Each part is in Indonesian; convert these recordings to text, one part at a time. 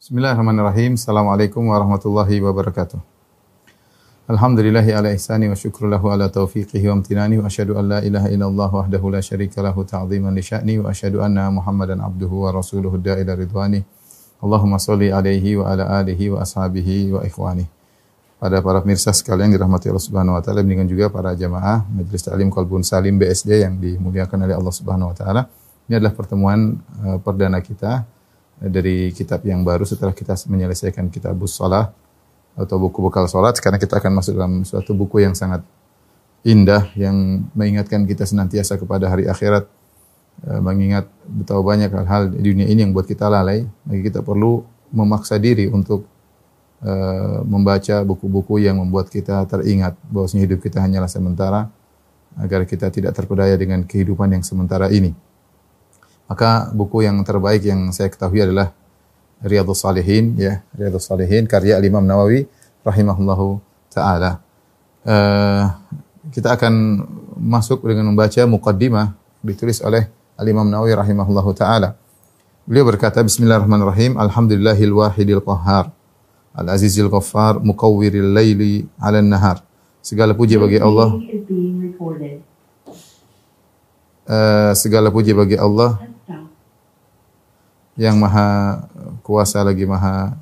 Bismillahirrahmanirrahim. Assalamualaikum warahmatullahi wabarakatuh. Alhamdulillahi ala ihsani wa syukru lahu ala taufiqihi wa amtinani wa asyhadu an la ilaha illallah wahdahu la syarika lahu ta'ziman li sya'ni wa asyhadu anna Muhammadan abduhu wa rasuluhu da'ila ridwani. Allahumma salli alaihi wa ala alihi wa ashabihi wa ikhwani. Pada para pemirsa sekalian dirahmati Allah Subhanahu wa taala, demikian juga para jamaah Majelis Taklim Qalbun Salim BSD yang dimuliakan oleh Allah Subhanahu wa taala. Ini adalah pertemuan uh, perdana kita dari kitab yang baru setelah kita menyelesaikan kitab Salah atau buku bekal salat karena kita akan masuk dalam suatu buku yang sangat indah yang mengingatkan kita senantiasa kepada hari akhirat eh, mengingat betapa banyak hal-hal di dunia ini yang buat kita lalai maka kita perlu memaksa diri untuk uh, membaca buku-buku yang membuat kita teringat bahwa hidup kita hanyalah sementara agar kita tidak terpedaya dengan kehidupan yang sementara ini. Maka buku yang terbaik yang saya ketahui adalah Riyadhus Salihin ya, Riyadhus Salihin karya Imam Nawawi rahimahullahu taala. Uh, kita akan masuk dengan membaca muqaddimah ditulis oleh Al-Imam Nawawi rahimahullahu taala. Beliau berkata bismillahirrahmanirrahim alhamdulillahil wahidil qahhar al-azizil ghaffar mukawwiril laili 'alan nahar. Segala puji bagi Allah. Uh, segala puji bagi Allah yang maha kuasa lagi maha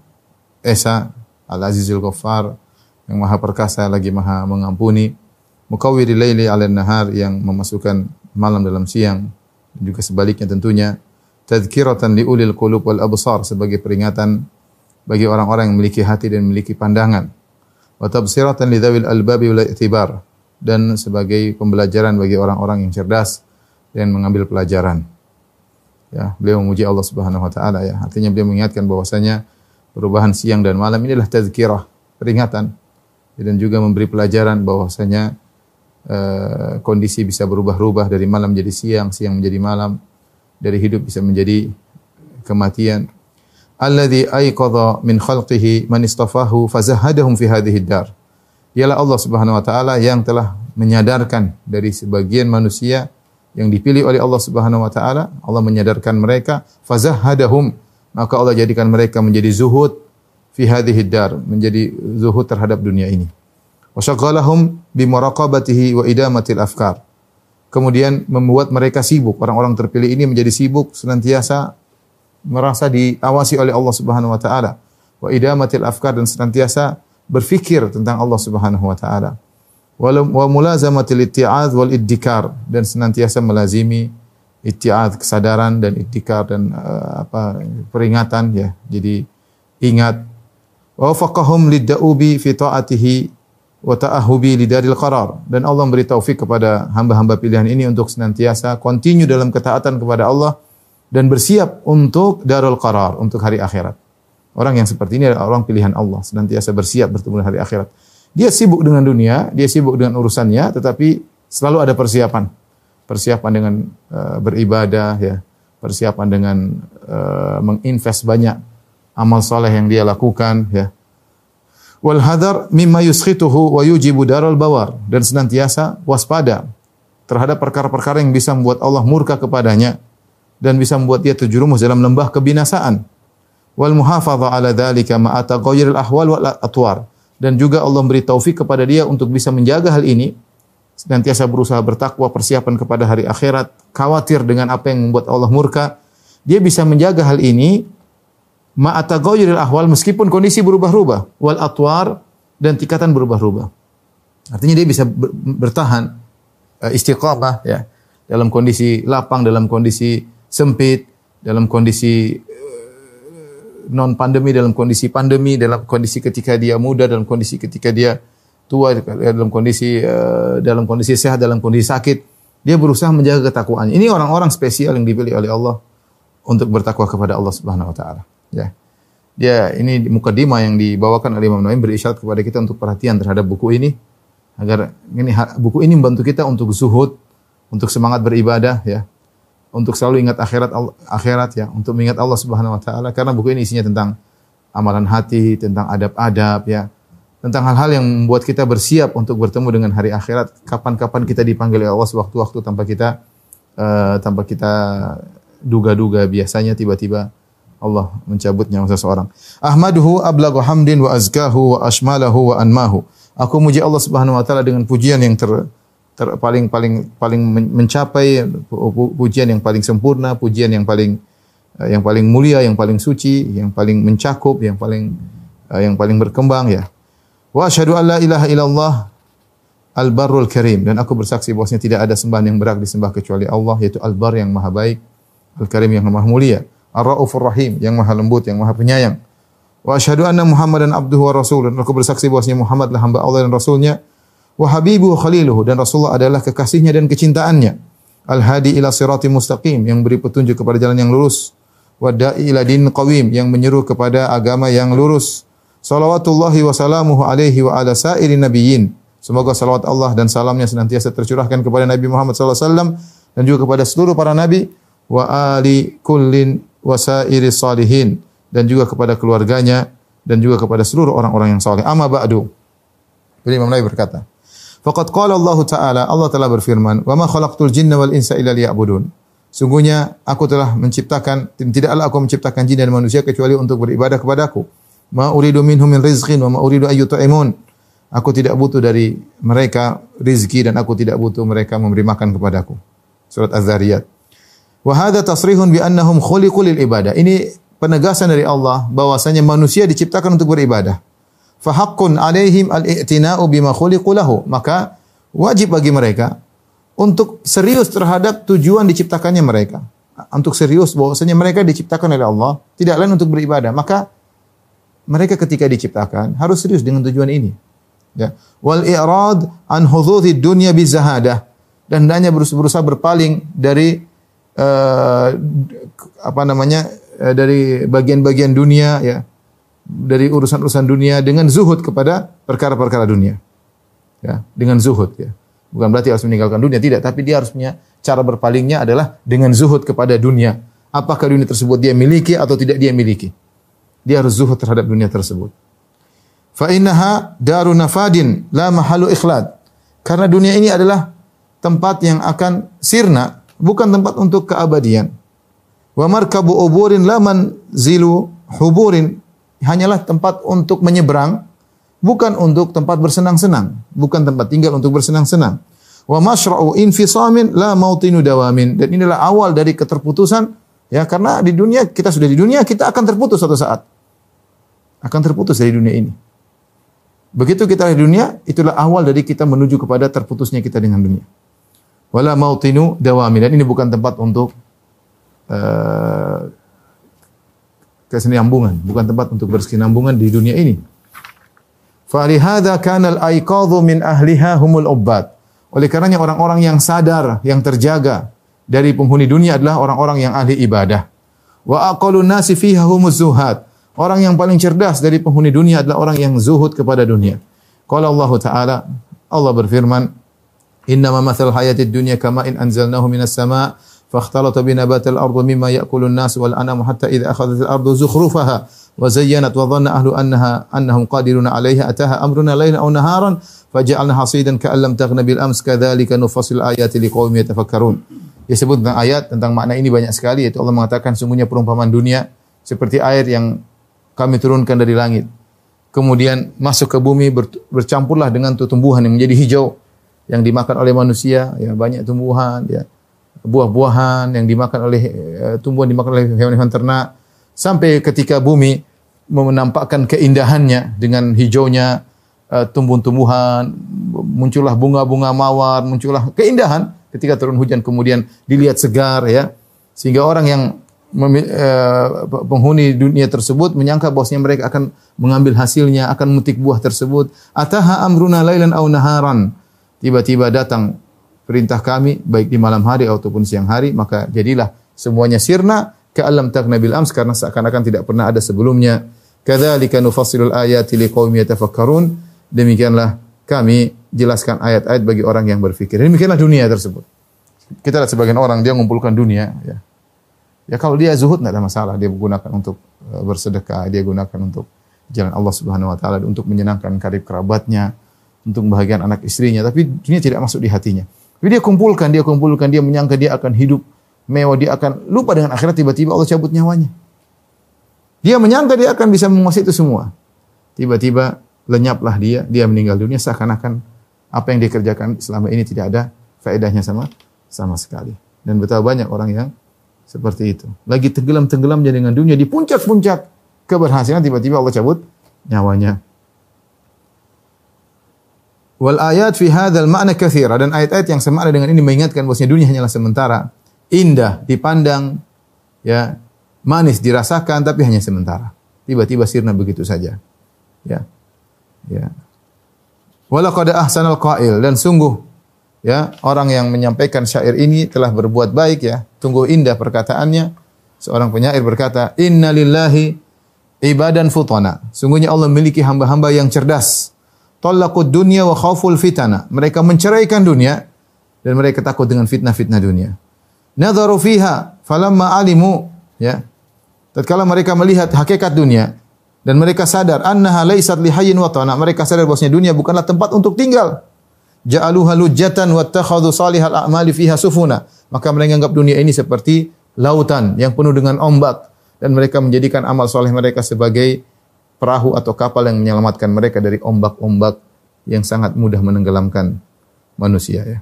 esa, al-azizul ghaffar, yang maha perkasa lagi maha mengampuni, mukawwiri laili 'alan nahar yang memasukkan malam dalam siang. Dan juga sebaliknya tentunya. Tadhkiratan li ulil qulub wal absar sebagai peringatan bagi orang-orang yang memiliki hati dan memiliki pandangan. Wa tabsiratan li dzawil albabi wal i'tibar dan sebagai pembelajaran bagi orang-orang yang cerdas dan mengambil pelajaran. Ya, beliau memuji Allah Subhanahu wa taala ya. Artinya beliau mengingatkan bahwasanya perubahan siang dan malam inilah tazkirah, peringatan dan juga memberi pelajaran bahwasanya uh, kondisi bisa berubah-ubah dari malam menjadi siang, siang menjadi malam, dari hidup bisa menjadi kematian. Alladzi ayqadha min khalqihi man istafahu fazahadahum fi hadhihi dar. Ialah Allah Subhanahu wa taala yang telah menyadarkan dari sebagian manusia yang dipilih oleh Allah Subhanahu wa taala, Allah menyadarkan mereka, fazahadahum, maka Allah jadikan mereka menjadi zuhud fi hadhihi dar, menjadi zuhud terhadap dunia ini. Wa bi muraqabatihi wa idamatil afkar. Kemudian membuat mereka sibuk, orang-orang terpilih ini menjadi sibuk senantiasa merasa diawasi oleh Allah Subhanahu wa taala wa idamatil afkar dan senantiasa berfikir tentang Allah Subhanahu wa taala wa mulazamatil itti'adz wal iddikar dan senantiasa melazimi itti'adz kesadaran dan iddikar dan uh, apa peringatan ya. Jadi ingat wa faqahum lidda'ubi fi ta'atihi wa ta'ahubi lidaril qarar dan Allah memberi taufik kepada hamba-hamba pilihan ini untuk senantiasa continue dalam ketaatan kepada Allah dan bersiap untuk darul qarar untuk hari akhirat. Orang yang seperti ini adalah orang pilihan Allah, senantiasa bersiap bertemu hari akhirat. Dia sibuk dengan dunia, dia sibuk dengan urusannya, tetapi selalu ada persiapan. Persiapan dengan uh, beribadah, ya, persiapan dengan uh, menginvest banyak amal soleh yang dia lakukan, ya. Wal hadar mimma yuskhituhu wa yujibu daral bawar dan senantiasa waspada terhadap perkara-perkara yang bisa membuat Allah murka kepadanya dan bisa membuat dia terjerumus dalam lembah kebinasaan. Wal muhafadha ala dzalika ma ataghayyurul ahwal wal atwar dan juga Allah beri taufik kepada dia untuk bisa menjaga hal ini. Senantiasa berusaha bertakwa persiapan kepada hari akhirat. Khawatir dengan apa yang membuat Allah murka. Dia bisa menjaga hal ini. Ma'ataghayyuril ahwal meskipun kondisi berubah-ubah wal atwar dan tingkatan berubah-ubah artinya dia bisa bertahan eh, istiqamah ya. Dalam kondisi lapang dalam kondisi sempit dalam kondisi non pandemi dalam kondisi pandemi dalam kondisi ketika dia muda dalam kondisi ketika dia tua dalam kondisi uh, dalam kondisi sehat dalam kondisi sakit dia berusaha menjaga ketakwaannya. Ini orang-orang spesial yang dipilih oleh Allah untuk bertakwa kepada Allah Subhanahu wa taala. Ya. Dia ini mukadimah yang dibawakan oleh Imam Nawawi berisyarat kepada kita untuk perhatian terhadap buku ini agar ini buku ini membantu kita untuk zuhud untuk semangat beribadah ya untuk selalu ingat akhirat akhirat ya, untuk mengingat Allah Subhanahu wa taala karena buku ini isinya tentang amalan hati, tentang adab-adab ya, tentang hal-hal yang membuat kita bersiap untuk bertemu dengan hari akhirat. Kapan-kapan kita dipanggil oleh Allah sewaktu-waktu tanpa kita uh, tanpa kita duga-duga biasanya tiba-tiba Allah mencabut nyawa seseorang. Ahmaduhu ablagu hamdin wa azkahu wa ashmalahu wa anmahu. Aku muji Allah Subhanahu wa taala dengan pujian yang ter, ter paling paling paling mencapai pujian yang paling sempurna, pujian yang paling eh, yang paling mulia, yang paling suci, yang paling mencakup, yang paling eh, yang paling berkembang ya. Wa asyhadu an la ilaha illallah al-barrul karim dan aku bersaksi bahwasanya tidak ada sembahan yang berhak disembah kecuali Allah yaitu al-bar yang maha baik, al-karim yang maha mulia. Ar-Raufur Rahim, yang maha lembut, yang maha penyayang. Wa asyhadu anna Muhammadan abduhu wa rasul. Dan aku bersaksi bahwasanya Muhammad adalah hamba Allah dan rasulnya. Wa habibuhu khaliluhu dan Rasulullah adalah kekasihnya dan kecintaannya. Al-hadi ila sirati mustaqim yang beri petunjuk kepada jalan yang lurus. Wa da'i ila din qawim yang menyeru kepada agama yang lurus. Salawatullahi wa salamuhu alaihi wa ala sairi nabiyyin. Semoga salawat Allah dan salamnya senantiasa tercurahkan kepada Nabi Muhammad wasallam dan juga kepada seluruh para nabi wa ali kullin wasairi salihin dan juga kepada keluarganya dan juga kepada seluruh orang-orang yang saleh. Amma ba'du. Jadi Imam Nawawi berkata, Faqad qala Allah Ta'ala, Allah telah berfirman, "Wa ma khalaqtul jinna wal insa illa liya'budun." Sungguhnya aku telah menciptakan tidaklah aku menciptakan jin dan manusia kecuali untuk beribadah kepadaku. Ma uridu minhum min rizqin wa ma uridu ayyut'imun. Aku tidak butuh dari mereka rizki dan aku tidak butuh mereka memberi makan kepadaku. Surat Az-Zariyat. Wa hadha tasrihun bi annahum khuliqu lil ibadah. Ini penegasan dari Allah bahwasanya manusia diciptakan untuk beribadah. Fa haqqun alaihim al-i'tina'u bima khuliqu lahu. Maka wajib bagi mereka untuk serius terhadap tujuan diciptakannya mereka. Untuk serius bahwasanya mereka diciptakan oleh Allah, tidak lain untuk beribadah. Maka mereka ketika diciptakan harus serius dengan tujuan ini. Ya. Wal i'rad an hududhi dunya bizahadah dan hendaknya berusaha berpaling dari uh, apa namanya uh, dari bagian-bagian dunia ya dari urusan-urusan dunia dengan zuhud kepada perkara-perkara dunia. Ya dengan zuhud ya. Bukan berarti harus meninggalkan dunia tidak. Tapi dia harus punya cara berpalingnya adalah dengan zuhud kepada dunia. Apakah dunia tersebut dia miliki atau tidak dia miliki? Dia harus zuhud terhadap dunia tersebut. Fa innaha daru nafadin la mahalu ikhlad. Karena dunia ini adalah tempat yang akan sirna bukan tempat untuk keabadian. Wa markabu uburin laman zilu huburin hanyalah tempat untuk menyeberang bukan untuk tempat bersenang-senang, bukan tempat tinggal untuk bersenang-senang. Wa masyra'u infisamin la mautinu dawamin dan inilah awal dari keterputusan ya karena di dunia kita sudah di dunia kita akan terputus suatu saat. Akan terputus dari dunia ini. Begitu kita di dunia, itulah awal dari kita menuju kepada terputusnya kita dengan dunia wala mautinu dawami dan ini bukan tempat untuk uh, kesinambungan, bukan tempat untuk berkesinambungan di dunia ini. Falihada kanal aiqadhu min ahliha humul ubbad. Oleh karenanya orang-orang yang sadar, yang terjaga dari penghuni dunia adalah orang-orang yang ahli ibadah. Wa aqalun nasi fiha humuz zuhad. Orang yang paling cerdas dari penghuni dunia adalah orang yang zuhud kepada dunia. Qala Allah Ta'ala, Allah berfirman, Innama mathal hayatid dunya kama in anzalnahu minas sama' فاختلط بنبات الأرض مما يأكل الناس والأنام حتى إذا أخذت الأرض زخرفها وزينت وظن أهل أنها أنهم قادرون عليها أتاها أمرنا ليلا أو نهارا فجعلنا حصيدا كأن لم تغن بالأمس كذلك نفصل الآيات لقوم يتفكرون disebut tentang ayat tentang makna ini banyak sekali yaitu Allah mengatakan sungguhnya perumpamaan dunia seperti air yang kami turunkan dari langit kemudian masuk ke bumi bercampurlah dengan tumbuhan yang menjadi hijau yang dimakan oleh manusia, ya banyak tumbuhan, ya buah-buahan yang dimakan oleh uh, tumbuhan dimakan oleh hewan-hewan ternak sampai ketika bumi menampakkan keindahannya dengan hijaunya uh, tumbuh-tumbuhan, muncullah bunga-bunga mawar, muncullah keindahan ketika turun hujan kemudian dilihat segar ya. Sehingga orang yang uh, penghuni dunia tersebut menyangka bahwasanya mereka akan mengambil hasilnya, akan memetik buah tersebut. Ataha amruna lailan aw naharan tiba-tiba datang perintah kami baik di malam hari ataupun siang hari maka jadilah semuanya sirna ke alam taknabil ams karena seakan-akan tidak pernah ada sebelumnya. Kadzalika nufassilul ayati liqaumin yatafakkarun. Demikianlah kami jelaskan ayat-ayat bagi orang yang berfikir. Demikianlah dunia tersebut. Kita lihat sebagian orang dia mengumpulkan dunia ya. Ya kalau dia zuhud tidak ada masalah. Dia gunakan untuk eh, bersedekah dia gunakan untuk jalan Allah Subhanahu wa taala untuk menyenangkan karib kerabatnya untuk membahagiakan anak istrinya, tapi dunia tidak masuk di hatinya. Tapi dia kumpulkan, dia kumpulkan, dia menyangka dia akan hidup mewah, dia akan lupa dengan akhirat, tiba-tiba Allah cabut nyawanya. Dia menyangka dia akan bisa menguasai itu semua. Tiba-tiba lenyaplah dia, dia meninggal dunia seakan-akan apa yang dikerjakan selama ini tidak ada faedahnya sama sama sekali. Dan betapa banyak orang yang seperti itu. Lagi tenggelam-tenggelamnya dengan dunia di puncak-puncak keberhasilan tiba-tiba Allah cabut nyawanya. Wal ayat fi hadzal ma'na katsira dan ayat-ayat yang semakna dengan ini mengingatkan bahwasanya dunia hanyalah sementara, indah dipandang, ya, manis dirasakan tapi hanya sementara. Tiba-tiba sirna begitu saja. Ya. Ya. Walaqad ahsanal qail dan sungguh ya orang yang menyampaikan syair ini telah berbuat baik ya. Tunggu indah perkataannya. Seorang penyair berkata, "Inna lillahi ibadan futana." Sungguhnya Allah memiliki hamba-hamba yang cerdas Talaqud dunya wa khawful fitana. Mereka menceraikan dunia dan mereka takut dengan fitnah-fitnah dunia. Nadharu fiha falamma alimu ya. Tatkala mereka melihat hakikat dunia dan mereka sadar annaha laysat lihayyin wa tana. Mereka sadar bahwasanya dunia bukanlah tempat untuk tinggal. Ja'aluha lujjatan wattakhadhu salihal a'mali fiha sufuna. Maka mereka anggap dunia ini seperti lautan yang penuh dengan ombak dan mereka menjadikan amal soleh mereka sebagai perahu atau kapal yang menyelamatkan mereka dari ombak-ombak yang sangat mudah menenggelamkan manusia ya.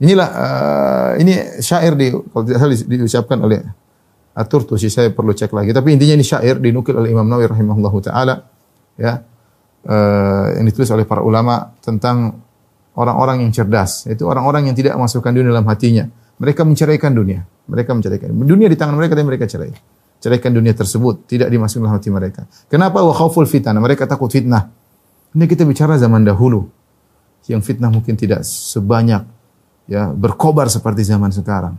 Inilah uh, ini syair di kalau tidak salah diucapkan oleh At-Turtusi saya perlu cek lagi tapi intinya ini syair dinukil oleh Imam Nawawi rahimahullahu taala ya. Uh, yang ditulis oleh para ulama tentang orang-orang yang cerdas, itu orang-orang yang tidak masukkan dunia dalam hatinya. Mereka menceraikan dunia. Mereka menceraikan. Dunia di tangan mereka dan mereka cerai ceraikan dunia tersebut, tidak dimasukkan dalam hati mereka. Kenapa? Wa khauful fitnah. Mereka takut fitnah. Ini kita bicara zaman dahulu. Yang fitnah mungkin tidak sebanyak ya berkobar seperti zaman sekarang.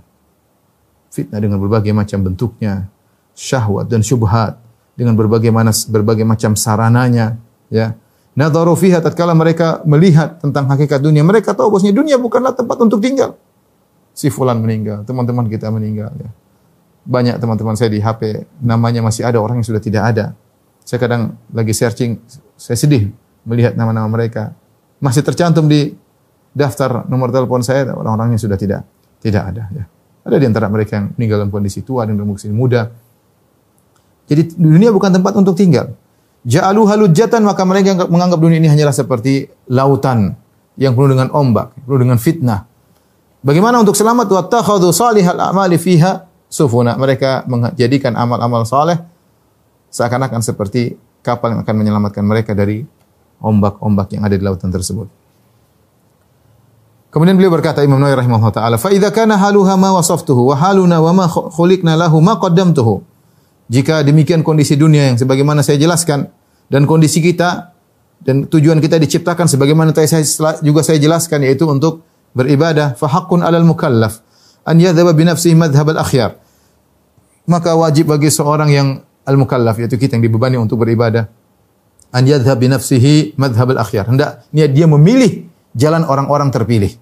Fitnah dengan berbagai macam bentuknya, syahwat dan syubhat dengan berbagai mana berbagai macam sarananya, ya. Nadharu fiha tatkala mereka melihat tentang hakikat dunia, mereka tahu bahwasanya dunia bukanlah tempat untuk tinggal. Si fulan meninggal, teman-teman kita meninggal ya banyak teman-teman saya di HP namanya masih ada orang yang sudah tidak ada. Saya kadang lagi searching, saya sedih melihat nama-nama mereka masih tercantum di daftar nomor telepon saya orang-orangnya sudah tidak tidak ada ya. Ada di antara mereka yang meninggal dalam kondisi tua dan dalam kondisi muda. Jadi dunia bukan tempat untuk tinggal. Ja'alu halujatan maka mereka menganggap dunia ini hanyalah seperti lautan yang penuh dengan ombak, penuh dengan fitnah. Bagaimana untuk selamat? Wa takhadhu salihal a'mali fiha sufuna. Mereka menjadikan amal-amal saleh seakan-akan seperti kapal yang akan menyelamatkan mereka dari ombak-ombak yang ada di lautan tersebut. Kemudian beliau berkata Imam Nawawi rahimahullah taala, "Fa idza kana haluha ma wasaftuhu wa haluna wa ma khuliqna lahu ma qaddamtuhu." Jika demikian kondisi dunia yang sebagaimana saya jelaskan dan kondisi kita dan tujuan kita diciptakan sebagaimana tadi saya juga saya jelaskan yaitu untuk beribadah, fa haqqun 'alal mukallaf an yadhhaba bi nafsihi madhhab al-akhyar. Maka wajib bagi seorang yang al-mukallaf yaitu kita yang dibebani untuk beribadah an yadhhab bi nafsihi madhhab al-akhyar. Hendak dia memilih jalan orang-orang terpilih.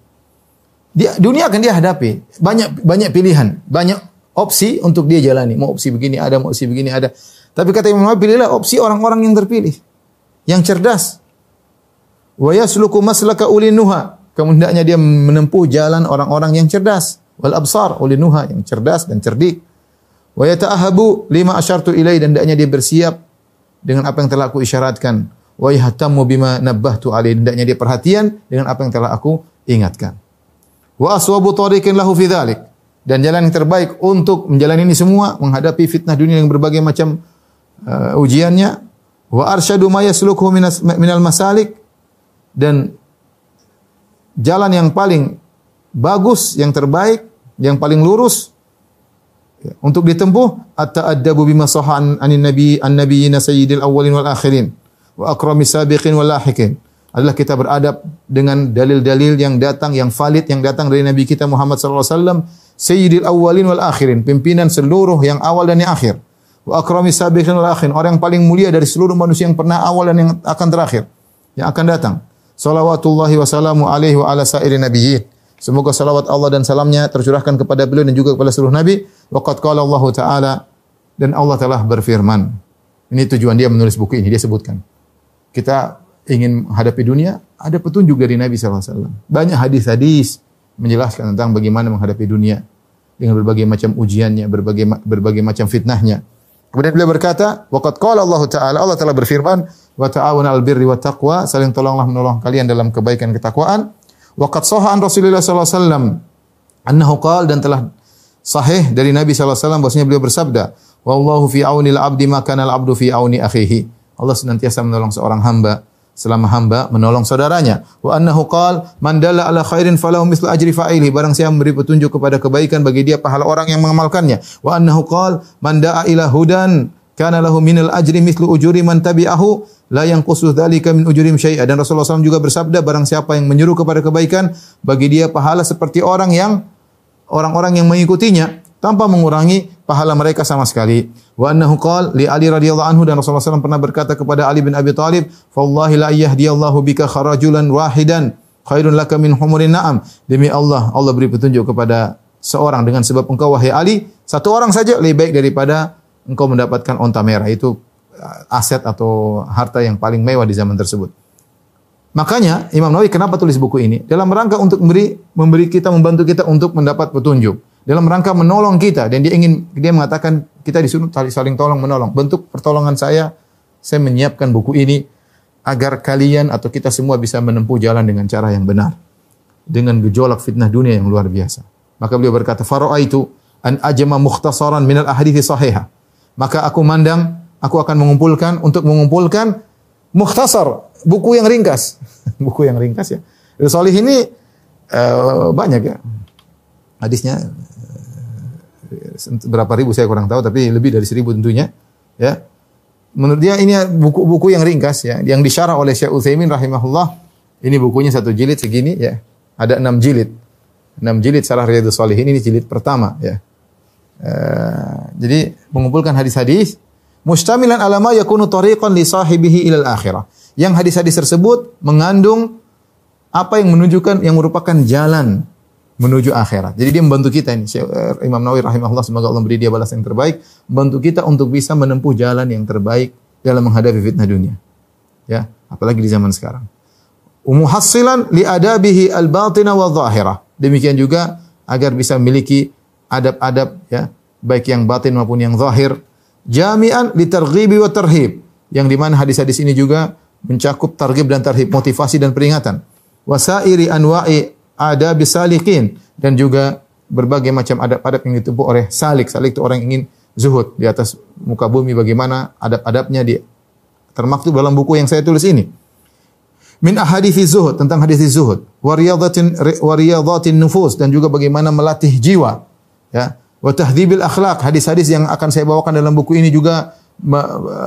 Dia, dunia akan dia hadapi banyak banyak pilihan, banyak opsi untuk dia jalani. Mau opsi begini ada, mau opsi begini ada. Tapi kata Imam Nawawi pilihlah opsi orang-orang yang terpilih, yang cerdas. Wa yasluku maslaka ulin nuha. Kemudian dia menempuh jalan orang-orang yang cerdas wal absar oleh Nuha yang cerdas dan cerdik. Wa yata'ahabu lima asyartu ilai dan hendaknya dia bersiap dengan apa yang telah aku isyaratkan. Wa yahtamu bima nabbahtu alaihi hendaknya dia perhatian dengan apa yang telah aku ingatkan. Wa aswabu tariqin lahu fi dhalik. Dan jalan yang terbaik untuk menjalani ini semua menghadapi fitnah dunia yang berbagai macam uh, ujiannya wa arsyadu ma yasluku minal masalik dan jalan yang paling bagus yang terbaik yang paling lurus. Ya, untuk ditempuh at-ta'addabu bima sahha anin nabi an nabiyina sayyidil awwalin wal akhirin wa akrami sabiqin wal lahiqin. Adalah kita beradab dengan dalil-dalil yang datang yang valid yang datang dari nabi kita Muhammad sallallahu alaihi wasallam sayyidil awwalin wal akhirin pimpinan seluruh yang awal dan yang akhir. Wa akrami sabiqin wal akhirin orang yang paling mulia dari seluruh manusia yang pernah awal dan yang akan terakhir yang akan datang. Salawatullahi wassalamu alaihi wa ala sairi nabiyyin Semoga salawat Allah dan salamnya tercurahkan kepada beliau dan juga kepada seluruh nabi. Waqad qala Allah Ta'ala dan Allah telah berfirman. Ini tujuan dia menulis buku ini, dia sebutkan. Kita ingin menghadapi dunia, ada petunjuk dari Nabi SAW. Banyak hadis-hadis menjelaskan tentang bagaimana menghadapi dunia dengan berbagai macam ujiannya, berbagai berbagai macam fitnahnya. Kemudian beliau berkata, "Waqad qala Allah Ta'ala, Allah telah berfirman, wa ta'awun 'alal birri wat taqwa, saling tolonglah menolong kalian dalam kebaikan ketakwaan." Waqad sahha an Rasulullah sallallahu alaihi wasallam annahu qala dan telah sahih dari Nabi sallallahu alaihi wasallam bahwasanya beliau bersabda, "Wallahu fi aunil 'abdi ma kana al-'abdu fi auni akhihi." Allah senantiasa menolong seorang hamba selama hamba menolong saudaranya. Wa annahu qal man dalla ala khairin falahu mislu ajri fa'ili. Barang siapa memberi petunjuk kepada kebaikan bagi dia pahala orang yang mengamalkannya. Wa annahu qal man da'a ila hudan kana lahu minal ajri mislu ujuri man tabi'ahu la yanqusu dzalika min ujurim syai'a. Dan Rasulullah SAW juga bersabda barang siapa yang menyuruh kepada kebaikan bagi dia pahala seperti orang yang orang-orang yang mengikutinya tanpa mengurangi pahala mereka sama sekali. Wa annahu qala li Ali radhiyallahu anhu dan Rasulullah SAW pernah berkata kepada Ali bin Abi Thalib, "Wallahi la yahdiyallahu bika kharajulan wahidan khairun laka min humurin na'am." Demi Allah, Allah beri petunjuk kepada seorang dengan sebab engkau wahai Ali, satu orang saja lebih baik daripada engkau mendapatkan onta merah. Itu uh, aset atau harta yang paling mewah di zaman tersebut. Makanya Imam Nawawi kenapa tulis buku ini? Dalam rangka untuk memberi memberi kita membantu kita untuk mendapat petunjuk dalam rangka menolong kita dan dia ingin dia mengatakan kita disuruh saling tolong menolong. Bentuk pertolongan saya saya menyiapkan buku ini agar kalian atau kita semua bisa menempuh jalan dengan cara yang benar dengan gejolak fitnah dunia yang luar biasa. Maka beliau berkata, itu an ajma mukhtasaran minal ahadithi sahihah." Maka aku mandang, aku akan mengumpulkan untuk mengumpulkan mukhtasar, buku yang ringkas. buku yang ringkas ya. Salih ini uh, banyak ya. Hadisnya berapa ribu saya kurang tahu tapi lebih dari seribu tentunya ya menurut dia ini buku-buku yang ringkas ya yang disyarah oleh Syekh Utsaimin rahimahullah ini bukunya satu jilid segini ya ada enam jilid enam jilid Syarah Riyadhus Shalihin ini jilid pertama ya uh, jadi mengumpulkan hadis-hadis mustamilan alama yakunu tariqan li sahibihi ilal akhirah yang hadis-hadis tersebut mengandung apa yang menunjukkan yang merupakan jalan menuju akhirat. Jadi dia membantu kita ini. Eh, Imam Nawawi rahimahullah semoga Allah beri dia balas yang terbaik, membantu kita untuk bisa menempuh jalan yang terbaik dalam menghadapi fitnah dunia. Ya, apalagi di zaman sekarang. Umuhassilan li adabihi al-batina wa zahirah. Demikian juga agar bisa memiliki adab-adab ya, baik yang batin maupun yang zahir. Jami'an li targhibi wa tarhib. Yang di mana hadis-hadis ini juga mencakup targhib dan tarhib, motivasi dan peringatan. Wasairi anwa'i ada bisalikin dan juga berbagai macam adab-adab yang ditempuh oleh salik. Salik itu orang yang ingin zuhud di atas muka bumi bagaimana adab-adabnya di termaktub dalam buku yang saya tulis ini. Min ahadithi zuhud tentang hadis zuhud, wariyadatin wariyadatin nufus dan juga bagaimana melatih jiwa. Ya, wa tahdhibil akhlak, hadis-hadis yang akan saya bawakan dalam buku ini juga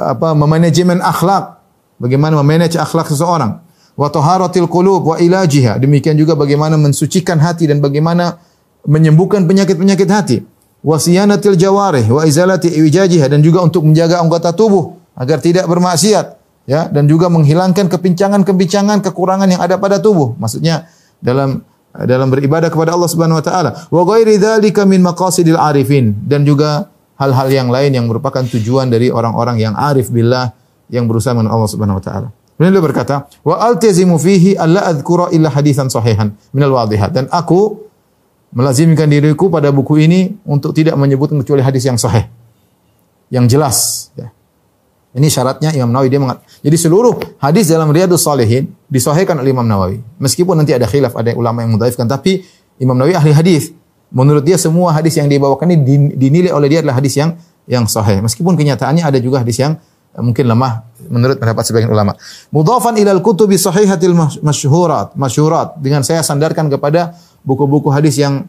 apa memanajemen akhlak, bagaimana memanage akhlak seseorang. Wa taharatil qulub wa ilajiha. Demikian juga bagaimana mensucikan hati dan bagaimana menyembuhkan penyakit-penyakit hati. Wa siyanatil jawarih wa izalati iwajiha dan juga untuk menjaga anggota tubuh agar tidak bermaksiat. Ya. Dan juga menghilangkan kepincangan-kepincangan kekurangan yang ada pada tubuh. Maksudnya dalam dalam beribadah kepada Allah Subhanahu wa taala. Wa ghairi dzalika min maqasidil arifin dan juga hal-hal yang lain yang merupakan tujuan dari orang-orang yang arif billah yang berusaha dengan Allah Subhanahu wa taala. Beliau berkata, "Wa altazimu fihi alla adhkura illa hadisan sahihan minal wadihat." Dan aku melazimkan diriku pada buku ini untuk tidak menyebutkan kecuali hadis yang sahih. Yang jelas, ya. Ini syaratnya Imam Nawawi dia mengatakan. Jadi seluruh hadis dalam Riyadhus Shalihin disahihkan oleh Imam Nawawi. Meskipun nanti ada khilaf, ada ulama yang mudhaifkan, tapi Imam Nawawi ahli hadis. Menurut dia semua hadis yang dibawakan ini dinilai oleh dia adalah hadis yang yang sahih. Meskipun kenyataannya ada juga hadis yang mungkin lemah menurut pendapat sebagian ulama. Mudhafan ilal kutubi sahihatil masyhurat, masyhurat dengan saya sandarkan kepada buku-buku hadis yang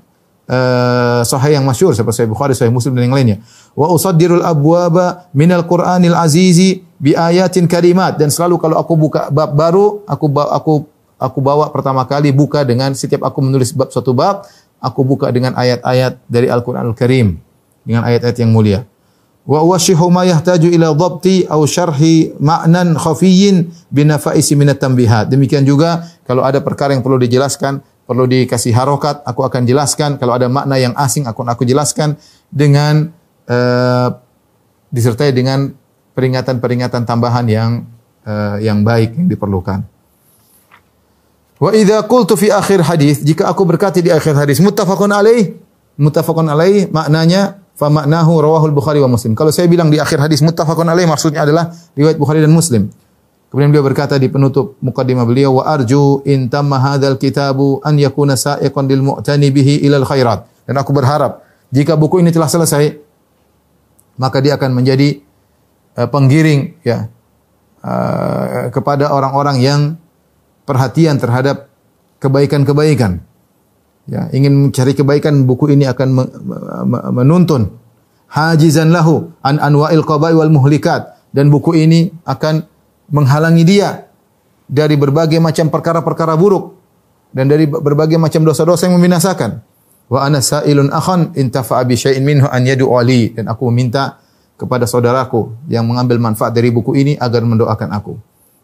uh, sahih yang masyhur seperti Sahih Bukhari, Sahih Muslim dan yang lainnya. Wa usaddirul abwaba minal Qur'anil azizi bi ayatin karimat dan selalu kalau aku buka bab baru, aku aku aku bawa pertama kali buka dengan setiap aku menulis bab suatu bab, aku buka dengan ayat-ayat dari Al-Qur'anul Karim dengan ayat-ayat yang mulia wa washihu ma yahtaju ila dhabti aw syarhi ma'nan khafiyyin binafaisi minat tanbihat. Demikian juga kalau ada perkara yang perlu dijelaskan, perlu dikasih harokat, aku akan jelaskan. Kalau ada makna yang asing, aku aku jelaskan dengan uh, disertai dengan peringatan-peringatan tambahan yang uh, yang baik yang diperlukan. Wa idza qultu fi akhir hadis, jika aku berkata di akhir hadis muttafaqun alaih, muttafaqun alaih maknanya fa maknahu rawahul Bukhari wa Muslim. Kalau saya bilang di akhir hadis muttafaqun alaih maksudnya adalah riwayat Bukhari dan Muslim. Kemudian beliau berkata di penutup mukaddimah beliau wa arju in tamma hadzal kitabu an yakuna sa'iqan lil mu'tani bihi ilal khairat. Dan aku berharap jika buku ini telah selesai maka dia akan menjadi uh, penggiring ya uh, kepada orang-orang yang perhatian terhadap kebaikan-kebaikan. Ya, ingin mencari kebaikan buku ini akan menuntun hajizan lahu an anwa'il qaba'i wal muhlikat dan buku ini akan menghalangi dia dari berbagai macam perkara-perkara buruk dan dari berbagai macam dosa-dosa yang membinasakan. Wa ana sa'ilun akhan intafa'a bi syai'in minhu an yad'u ali dan aku meminta kepada saudaraku yang mengambil manfaat dari buku ini agar mendoakan aku.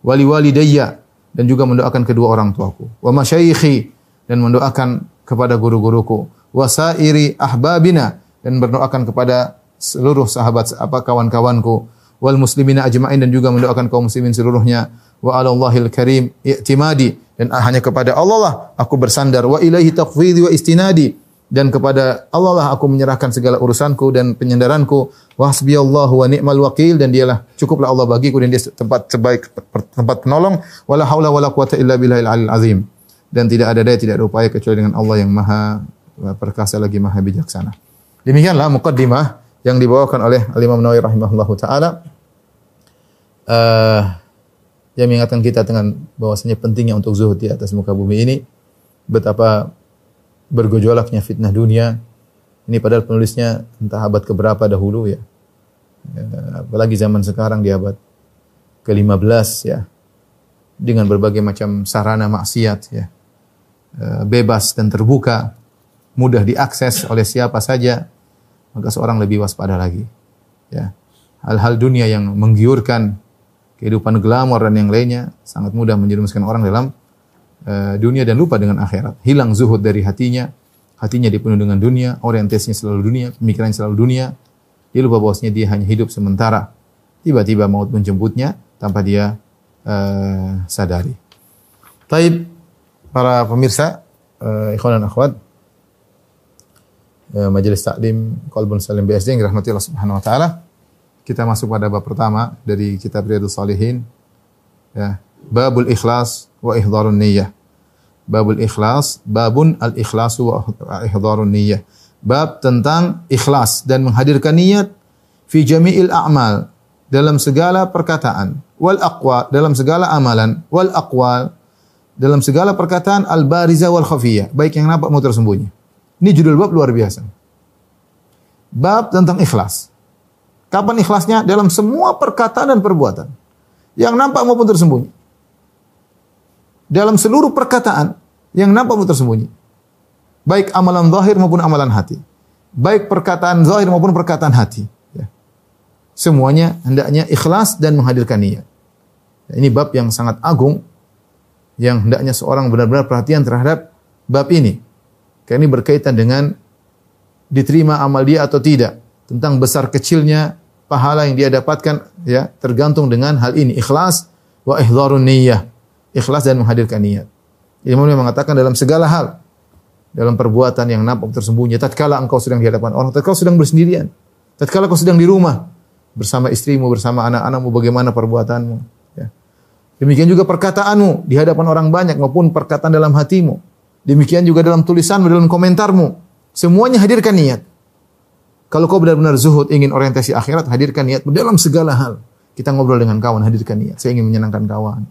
Wali walidayya dan juga mendoakan kedua orang tuaku. Wa masyayikhi dan mendoakan kepada guru-guruku. Wa sairi ahbabina dan berdoakan kepada seluruh sahabat apa kawan-kawanku wal muslimina ajma'in dan juga mendoakan kaum muslimin seluruhnya. Wa alallahil karim i'timadi. Dan hanya kepada Allah lah aku bersandar. Wa ilaihi taqfidhi wa istinadi. Dan kepada Allah lah aku menyerahkan segala urusanku dan penyandaranku. Wa hasbiyallahu wa ni'mal wakil. Dan dialah cukuplah Allah bagiku dan dia tempat sebaik tempat penolong. Wala haula wala quwata illa billahil alil azim. Dan tidak ada daya tidak ada upaya kecuali dengan Allah yang maha perkasa lagi maha bijaksana. Demikianlah mukaddimah yang dibawakan oleh Al-Imam Nawawi rahimahullahu taala. Uh, yang mengingatkan kita dengan bahwasanya pentingnya untuk zuhud di atas muka bumi ini. Betapa bergejolaknya fitnah dunia. Ini padahal penulisnya entah abad keberapa dahulu ya. ya apalagi zaman sekarang di abad ke-15 ya. Dengan berbagai macam sarana maksiat ya. Eh, bebas dan terbuka. Mudah diakses oleh siapa saja maka seorang lebih waspada lagi. Ya. Hal-hal dunia yang menggiurkan kehidupan glamor dan yang lainnya sangat mudah menjerumuskan orang dalam uh, dunia dan lupa dengan akhirat. Hilang zuhud dari hatinya, hatinya dipenuhi dengan dunia, orientasinya selalu dunia, pemikirannya selalu dunia. Dia lupa bahwasanya dia hanya hidup sementara. Tiba-tiba maut menjemputnya tanpa dia uh, sadari. Taib para pemirsa, uh, ikhwan dan akhwat, Majelis Taklim Qalbun Salim BSD yang dirahmati Allah Subhanahu wa taala. Kita masuk pada bab pertama dari kitab Riyadhus Salihin. Ya, Babul Ikhlas wa Ihdharun Niyyah. Babul Ikhlas, babun al-ikhlasu wa ihdharun niyyah. Bab tentang ikhlas dan menghadirkan niat fi jami'il a'mal dalam segala perkataan wal aqwa dalam segala amalan wal aqwal dalam segala perkataan al bariza wal khafiyah baik yang nampak maupun tersembunyi ini judul bab luar biasa. Bab tentang ikhlas. Kapan ikhlasnya? Dalam semua perkataan dan perbuatan. Yang nampak maupun tersembunyi. Dalam seluruh perkataan yang nampak maupun tersembunyi. Baik amalan zahir maupun amalan hati. Baik perkataan zahir maupun perkataan hati. Ya. Semuanya hendaknya ikhlas dan menghadirkan niat. Ya, ini bab yang sangat agung yang hendaknya seorang benar-benar perhatian terhadap bab ini. Karena ini berkaitan dengan diterima amal dia atau tidak. Tentang besar kecilnya pahala yang dia dapatkan ya tergantung dengan hal ini ikhlas wa ihdharun niyyah. Ikhlas dan menghadirkan niat. Ilmu mengatakan dalam segala hal dalam perbuatan yang nampak tersembunyi tatkala engkau sedang di hadapan orang tatkala sedang bersendirian tatkala kau sedang di rumah bersama istrimu bersama anak-anakmu bagaimana perbuatanmu ya. demikian juga perkataanmu di hadapan orang banyak maupun perkataan dalam hatimu Demikian juga dalam tulisanmu, dalam komentarmu. Semuanya hadirkan niat. Kalau kau benar-benar zuhud, ingin orientasi akhirat, hadirkan niat dalam segala hal. Kita ngobrol dengan kawan, hadirkan niat. Saya ingin menyenangkan kawan.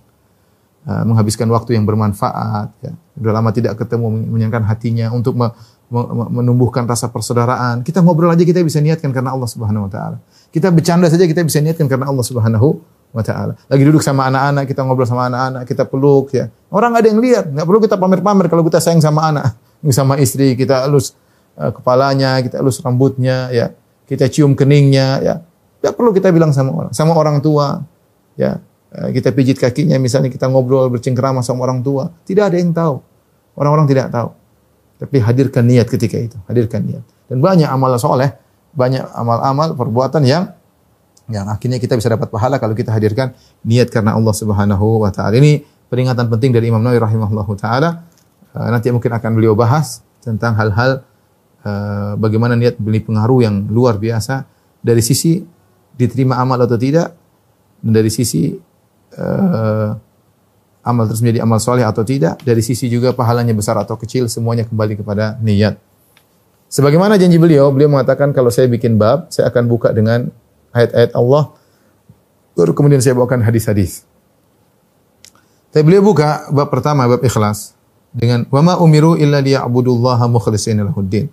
Uh, menghabiskan waktu yang bermanfaat. Ya. Sudah lama tidak ketemu, menyenangkan hatinya untuk me me menumbuhkan rasa persaudaraan. Kita ngobrol aja kita bisa niatkan karena Allah Subhanahu wa taala. Kita bercanda saja kita bisa niatkan karena Allah Subhanahu wa taala. Lagi duduk sama anak-anak, kita ngobrol sama anak-anak, kita peluk ya. Orang ada yang lihat, nggak perlu kita pamer-pamer kalau kita sayang sama anak, sama istri, kita elus uh, kepalanya, kita elus rambutnya ya. Kita cium keningnya ya. Tidak perlu kita bilang sama orang, sama orang tua ya. Uh, kita pijit kakinya misalnya kita ngobrol bercengkrama sama orang tua, tidak ada yang tahu. Orang-orang tidak tahu. Tapi hadirkan niat ketika itu, hadirkan niat. Dan banyak amal soleh, banyak amal-amal perbuatan yang yang akhirnya kita bisa dapat pahala kalau kita hadirkan niat karena Allah Subhanahu wa taala. Ini peringatan penting dari Imam Nawawi rahimahullahu taala. Uh, nanti mungkin akan beliau bahas tentang hal-hal uh, bagaimana niat beli pengaruh yang luar biasa dari sisi diterima amal atau tidak dan dari sisi uh, amal terus menjadi amal soleh atau tidak dari sisi juga pahalanya besar atau kecil semuanya kembali kepada niat sebagaimana janji beliau beliau mengatakan kalau saya bikin bab saya akan buka dengan ayat-ayat Allah baru kemudian saya bawakan hadis-hadis tapi beliau buka bab pertama bab ikhlas dengan wama umiru illa liya'budullaha mukhlishina lahuddin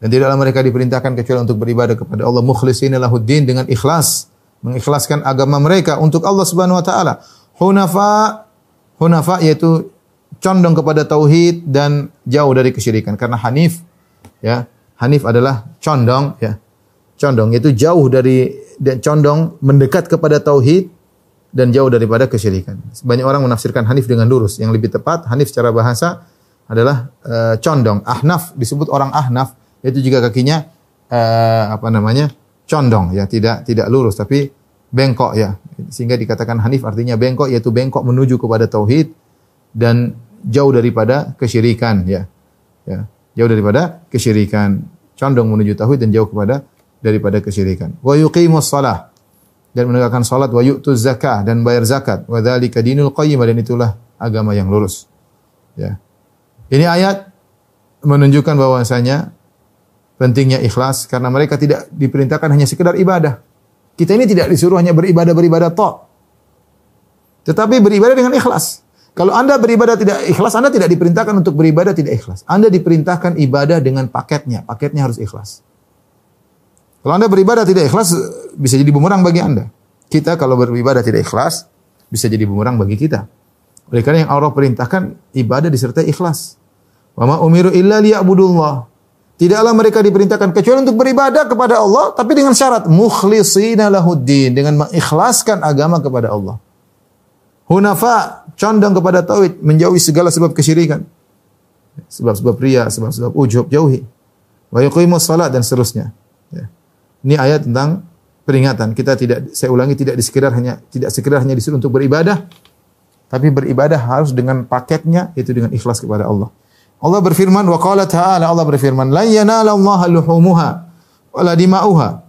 dan tidaklah mereka diperintahkan kecuali untuk beribadah kepada Allah mukhlishina lahuddin dengan ikhlas, mengikhlaskan agama mereka untuk Allah Subhanahu wa taala. Hunafa hunafa yaitu condong kepada tauhid dan jauh dari kesyirikan karena hanif ya. Hanif adalah condong ya. Condong yaitu jauh dari dan condong mendekat kepada tauhid dan jauh daripada kesyirikan. Banyak orang menafsirkan hanif dengan lurus. Yang lebih tepat hanif secara bahasa adalah uh, condong. Ahnaf disebut orang ahnaf itu juga kakinya uh, apa namanya condong ya tidak tidak lurus tapi bengkok ya sehingga dikatakan hanif artinya bengkok yaitu bengkok menuju kepada tauhid dan jauh daripada kesyirikan ya ya jauh daripada kesyirikan condong menuju tauhid dan jauh kepada daripada kesyirikan wa yuqimus shalah dan menegakkan salat wa yu'tuz zakah dan bayar zakat wa dzalika dinul qayyim dan itulah agama yang lurus ya ini ayat menunjukkan bahwasanya pentingnya ikhlas karena mereka tidak diperintahkan hanya sekedar ibadah. Kita ini tidak disuruh hanya beribadah-beribadah tok. Tetapi beribadah dengan ikhlas. Kalau Anda beribadah tidak ikhlas, Anda tidak diperintahkan untuk beribadah tidak ikhlas. Anda diperintahkan ibadah dengan paketnya. Paketnya harus ikhlas. Kalau Anda beribadah tidak ikhlas, bisa jadi bumerang bagi Anda. Kita kalau beribadah tidak ikhlas, bisa jadi bumerang bagi kita. Oleh karena yang Allah perintahkan, ibadah disertai ikhlas. Wa ma umiru illa liya'budullah. Tidaklah mereka diperintahkan kecuali untuk beribadah kepada Allah, tapi dengan syarat mukhlisina lahuddin, dengan mengikhlaskan agama kepada Allah. Hunafa, condong kepada tauhid, menjauhi segala sebab kesyirikan. Sebab-sebab ria, sebab-sebab ujub, jauhi. Wa yuqimus salat dan seterusnya. Ini ayat tentang peringatan. Kita tidak saya ulangi tidak disekedar hanya tidak sekedar hanya disuruh untuk beribadah, tapi beribadah harus dengan paketnya yaitu dengan ikhlas kepada Allah. Allah berfirman wa qala ta'ala Allah berfirman la yanalallaha luhumuha wala dima'uha.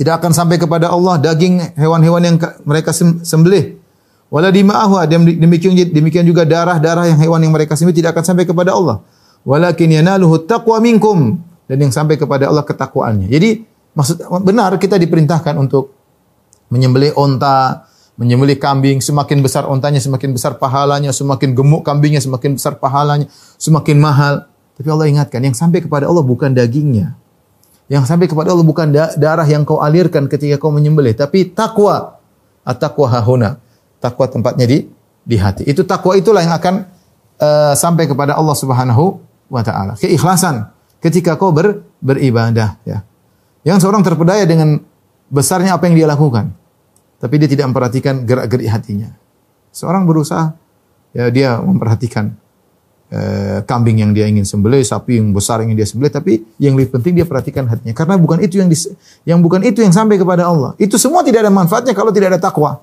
Tidak akan sampai kepada Allah daging hewan-hewan yang mereka sembelih. Wala dima'uha demikian demikian juga darah-darah yang hewan yang mereka sembelih tidak akan sampai kepada Allah. Walakin yanaluhu taqwa minkum dan yang sampai kepada Allah ketakwaannya. Jadi maksud benar kita diperintahkan untuk menyembelih onta, menyembelih kambing, semakin besar ontanya, semakin besar pahalanya, semakin gemuk kambingnya, semakin besar pahalanya, semakin mahal. Tapi Allah ingatkan, yang sampai kepada Allah bukan dagingnya. Yang sampai kepada Allah bukan darah yang kau alirkan ketika kau menyembelih, tapi takwa. At-taqwa hahuna. Takwa tempatnya di di hati. Itu takwa itulah yang akan uh, sampai kepada Allah Subhanahu wa taala. Keikhlasan ketika kau ber, beribadah ya. Yang seorang terpedaya dengan besarnya apa yang dia lakukan tapi dia tidak memperhatikan gerak-gerik hatinya. Seorang berusaha ya dia memperhatikan eh, kambing yang dia ingin sembelih, sapi yang besar yang dia sembelih, tapi yang lebih penting dia perhatikan hatinya karena bukan itu yang dis, yang bukan itu yang sampai kepada Allah. Itu semua tidak ada manfaatnya kalau tidak ada takwa.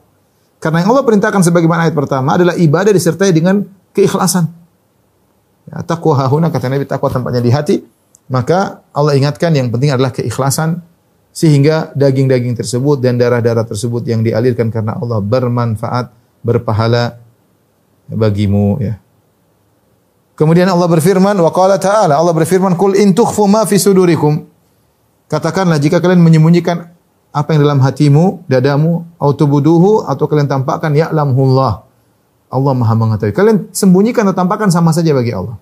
Karena yang Allah perintahkan sebagaimana ayat pertama adalah ibadah disertai dengan keikhlasan. Ya, takwa hahuna kata Nabi takwa tempatnya di hati. Maka Allah ingatkan yang penting adalah keikhlasan sehingga daging-daging tersebut dan darah-darah tersebut yang dialirkan karena Allah bermanfaat, berpahala bagimu ya. Kemudian Allah berfirman wa qala ta'ala Allah berfirman kul in tukhfu ma fi sudurikum Katakanlah jika kalian menyembunyikan apa yang dalam hatimu, dadamu, atau tubuduhu atau kalian tampakkan ya'lamullah. Allah Maha mengetahui. Kalian sembunyikan atau tampakkan sama saja bagi Allah.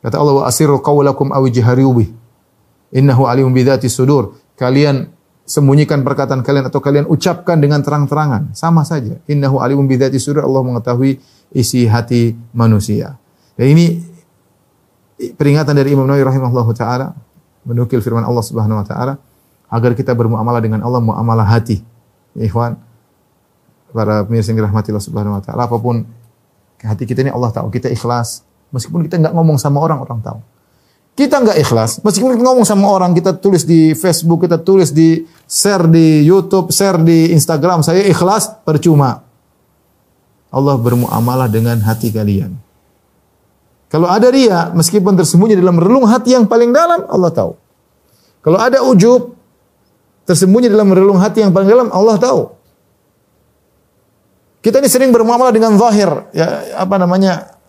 Kata Allah wa asirru qawlakum aw jahriu bih. Innahu alimun bi sudur kalian sembunyikan perkataan kalian atau kalian ucapkan dengan terang-terangan, sama saja. Innahu alimun bidzati sudur, Allah mengetahui isi hati manusia. Dan ini peringatan dari Imam Nawawi rahimahullahu taala menukil firman Allah Subhanahu wa taala agar kita bermuamalah dengan Allah muamalah hati. Ya, ikhwan, para pemirsa yang dirahmati Allah Subhanahu wa taala, apa pun hati kita ini Allah tahu, kita ikhlas. Meskipun kita nggak ngomong sama orang, orang tahu. Kita nggak ikhlas. Meskipun kita ngomong sama orang, kita tulis di Facebook, kita tulis di share di YouTube, share di Instagram, saya ikhlas, percuma. Allah bermuamalah dengan hati kalian. Kalau ada ria, meskipun tersembunyi dalam relung hati yang paling dalam, Allah tahu. Kalau ada ujub, tersembunyi dalam relung hati yang paling dalam, Allah tahu. Kita ini sering bermuamalah dengan zahir, ya apa namanya?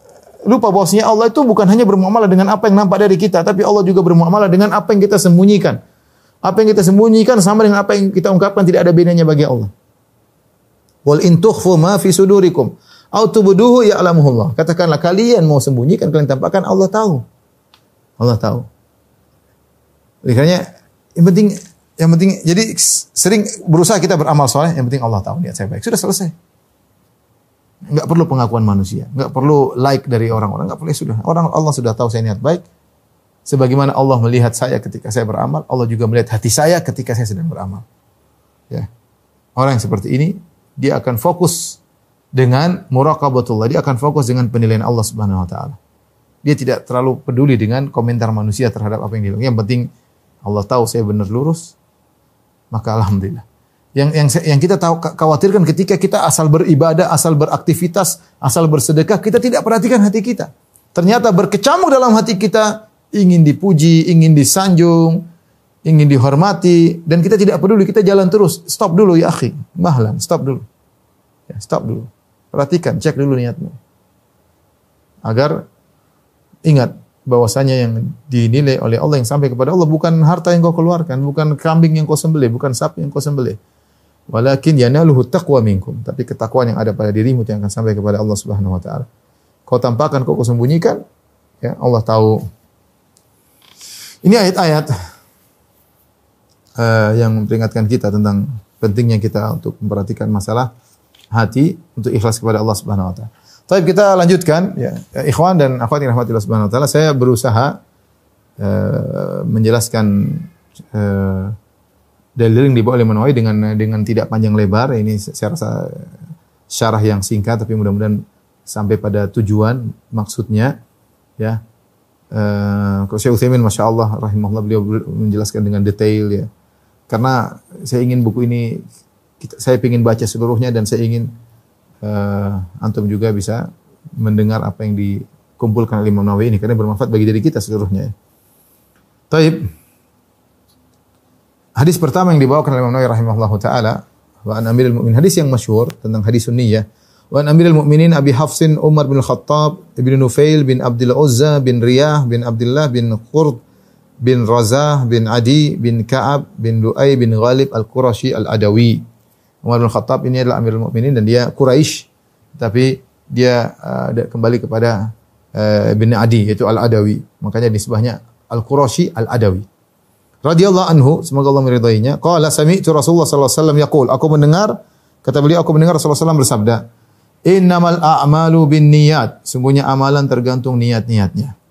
Lupa bahwasanya Allah itu bukan hanya bermuamalah dengan apa yang nampak dari kita, tapi Allah juga bermuamalah dengan apa yang kita sembunyikan. Apa yang kita sembunyikan sama dengan apa yang kita ungkapkan tidak ada bedanya bagi Allah. Wal in tukhfu ma fi sudurikum au tubduhu ya'lamuhullah. Katakanlah kalian mau sembunyikan, kalian tampakkan Allah tahu. Allah tahu. Makanya yang penting yang penting jadi sering berusaha kita beramal soleh, yang penting Allah tahu niat saya baik. Sudah selesai. Enggak perlu pengakuan manusia, enggak perlu like dari orang-orang, enggak perlu sudah. Orang Allah sudah tahu saya niat baik. Sebagaimana Allah melihat saya ketika saya beramal, Allah juga melihat hati saya ketika saya sedang beramal. Ya. Orang yang seperti ini dia akan fokus dengan muraqabatullah. Dia akan fokus dengan penilaian Allah Subhanahu wa taala. Dia tidak terlalu peduli dengan komentar manusia terhadap apa yang dia Yang penting Allah tahu saya benar lurus, maka alhamdulillah. Yang yang yang kita tahu khawatirkan ketika kita asal beribadah, asal beraktivitas, asal bersedekah, kita tidak perhatikan hati kita. Ternyata berkecamuk dalam hati kita ingin dipuji, ingin disanjung, ingin dihormati dan kita tidak peduli, kita jalan terus. Stop dulu ya akhi, mahlan, stop dulu. Ya, stop dulu. Perhatikan, cek dulu niatmu. Agar ingat bahwasanya yang dinilai oleh Allah yang sampai kepada Allah bukan harta yang kau keluarkan, bukan kambing yang kau sembelih, bukan sapi yang kau sembelih. Walakin yanaluhu taqwa minkum. Tapi ketakwaan yang ada pada dirimu yang akan sampai kepada Allah Subhanahu wa taala. Kau tampakkan, kau, kau sembunyikan, ya Allah tahu. Ini ayat-ayat uh, yang memperingatkan kita tentang pentingnya kita untuk memperhatikan masalah hati untuk ikhlas kepada Allah Subhanahu wa taala. Tapi kita lanjutkan ya, ikhwan dan akhwat yang rahmatillah subhanahu wa taala, saya berusaha uh, menjelaskan uh, dalil yang dibawa oleh Manawi dengan dengan tidak panjang lebar. Ini saya rasa syarah yang singkat tapi mudah-mudahan sampai pada tujuan maksudnya ya. Uh, kalau Syekh Utsaimin Masya Allah rahimahullah beliau menjelaskan dengan detail ya. Karena saya ingin buku ini saya ingin baca seluruhnya dan saya ingin uh, antum juga bisa mendengar apa yang dikumpulkan oleh Imam Nawawi ini karena bermanfaat bagi diri kita seluruhnya. Taib. Hadis pertama yang dibawakan oleh Imam Nawawi rahimahullahu taala wa an amirul mu'minin hadis yang masyhur tentang hadis sunniyah wa an amirul mu'minin Abi Hafsin Umar bin Khattab bin Nufail bin Abdul Uzza bin Riyah bin Abdullah bin Qurd bin Razah bin Adi bin Ka'ab bin Lu'ay bin Ghalib al-Qurashi al-Adawi Umar bin Khattab ini adalah Amirul Mukminin dan dia Quraisy tapi dia uh, kembali kepada uh, bin Adi yaitu Al-Adawi. Makanya nisbahnya Al-Qurashi Al-Adawi. Radhiyallahu anhu, semoga Allah meridainya. Qala sami'tu Rasulullah sallallahu alaihi wasallam yaqul, aku mendengar kata beliau aku mendengar Rasulullah SAW bersabda, "Innamal a'malu binniyat." Sungguhnya amalan tergantung niat-niatnya.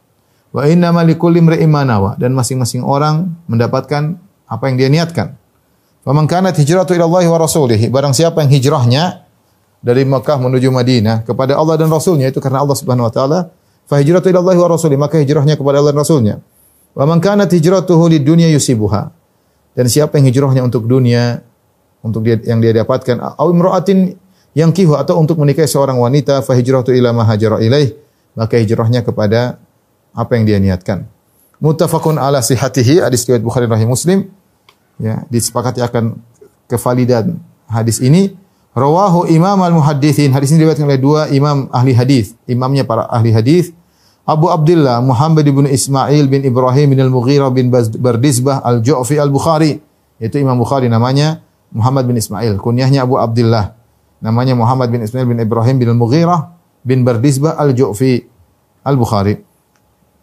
Wa innamal likulli imri'in dan masing-masing orang mendapatkan apa yang dia niatkan. Faman kanat hijratu ila Allah wa rasulih. Barang siapa yang hijrahnya dari Mekah menuju Madinah kepada Allah dan Rasulnya itu karena Allah Subhanahu wa taala, fa hijratu ila Allah wa rasulih, maka hijrahnya kepada Allah dan Rasulnya. Wa man kanat hijratuhu lid dunya yusibuha. Dan siapa yang hijrahnya untuk dunia, untuk dia, yang dia dapatkan, au imra'atin yang kihu atau untuk menikahi seorang wanita, fa hijratu ila ma hajara ilaih, maka hijrahnya kepada apa yang dia niatkan. Muttafaqun ala sihatihi, hadis riwayat Bukhari rahim Muslim ya disepakati akan kevalidan hadis ini rawahu imam al muhaddithin hadis ini diriwayatkan oleh dua imam ahli hadis imamnya para ahli hadis Abu Abdullah Muhammad bin Ismail bin Ibrahim bin Al-Mughirah bin Bardizbah Al-Ju'fi Al-Bukhari. Itu Imam Bukhari namanya Muhammad bin Ismail. Kunyahnya Abu Abdullah. Namanya Muhammad bin Ismail bin Ibrahim bin Al-Mughirah bin Bardizbah Al-Ju'fi Al-Bukhari.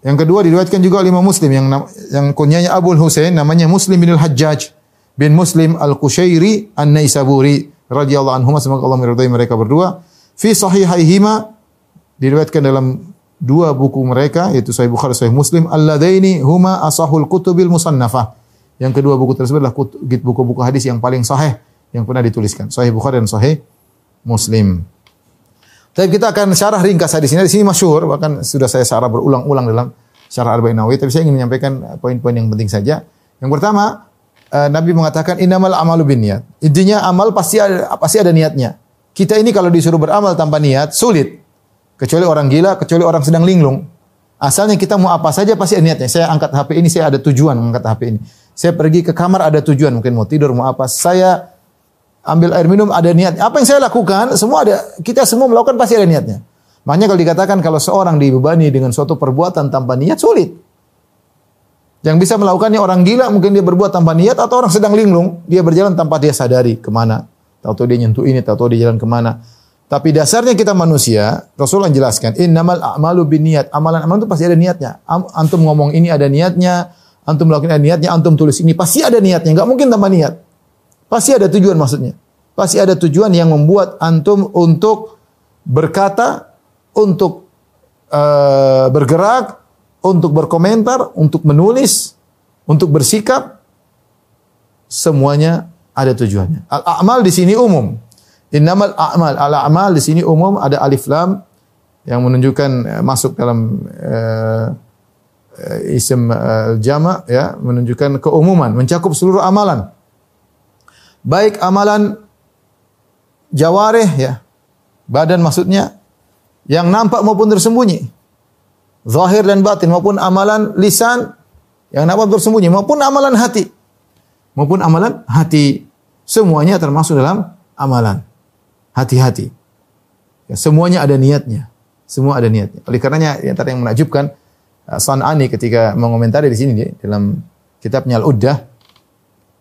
Yang kedua diriwayatkan juga oleh Imam Muslim. Yang yang kunyanya Abu Husain namanya Muslim bin Al-Hajjaj bin Muslim Al-Qushairi An-Naisaburi radhiyallahu anhuma. Semoga Allah meridai mereka berdua. Fi sahihaihima diriwayatkan dalam dua buku mereka yaitu Sahih Bukhari Sahih Muslim alladaini huma asahul kutubil musannafah yang kedua buku tersebut adalah buku-buku hadis yang paling sahih yang pernah dituliskan Sahih Bukhari dan Sahih Muslim tapi kita akan syarah ringkas hadis ini. Di sini masyhur, bahkan sudah saya syarah berulang-ulang dalam syarah Arba'in Nawawi, tapi saya ingin menyampaikan poin-poin yang penting saja. Yang pertama, uh, Nabi mengatakan innamal amalu binniyat. Intinya amal pasti ada pasti ada niatnya. Kita ini kalau disuruh beramal tanpa niat sulit. Kecuali orang gila, kecuali orang sedang linglung. Asalnya kita mau apa saja pasti niatnya. Saya angkat HP ini, saya ada tujuan mengangkat HP ini. Saya pergi ke kamar ada tujuan, mungkin mau tidur, mau apa. Saya ambil air minum ada niat. Apa yang saya lakukan, semua ada. Kita semua melakukan pasti ada niatnya. Makanya kalau dikatakan kalau seorang dibebani dengan suatu perbuatan tanpa niat sulit. Yang bisa melakukannya orang gila mungkin dia berbuat tanpa niat atau orang sedang linglung dia berjalan tanpa dia sadari ke mana. Tahu-tahu dia nyentuh ini, tahu-tahu dia jalan ke mana. Tapi dasarnya kita manusia, Rasulullah jelaskan, innamal a'malu niat. Amalan-amalan itu pasti ada niatnya. Antum ngomong ini ada niatnya, antum melakukan ada niatnya, antum tulis ini pasti ada niatnya, enggak mungkin tanpa niat. Pasti ada tujuan maksudnya. Pasti ada tujuan yang membuat antum untuk berkata, untuk uh, bergerak, untuk berkomentar, untuk menulis, untuk bersikap, semuanya ada tujuannya. Al-a'mal di sini umum. Innamal a'mal. Al-a'mal di sini umum ada alif lam yang menunjukkan uh, masuk dalam uh, isim uh, jama ya, menunjukkan keumuman, mencakup seluruh amalan. Baik amalan jawareh ya, badan maksudnya yang nampak maupun tersembunyi. Zahir dan batin maupun amalan lisan yang nampak tersembunyi maupun amalan hati. Maupun amalan hati. Semuanya termasuk dalam amalan. Hati-hati. Ya, semuanya ada niatnya. Semua ada niatnya. Oleh karenanya yang tadi yang menakjubkan uh, San'ani ketika mengomentari di sini dia, dalam kitabnya Al-Uddah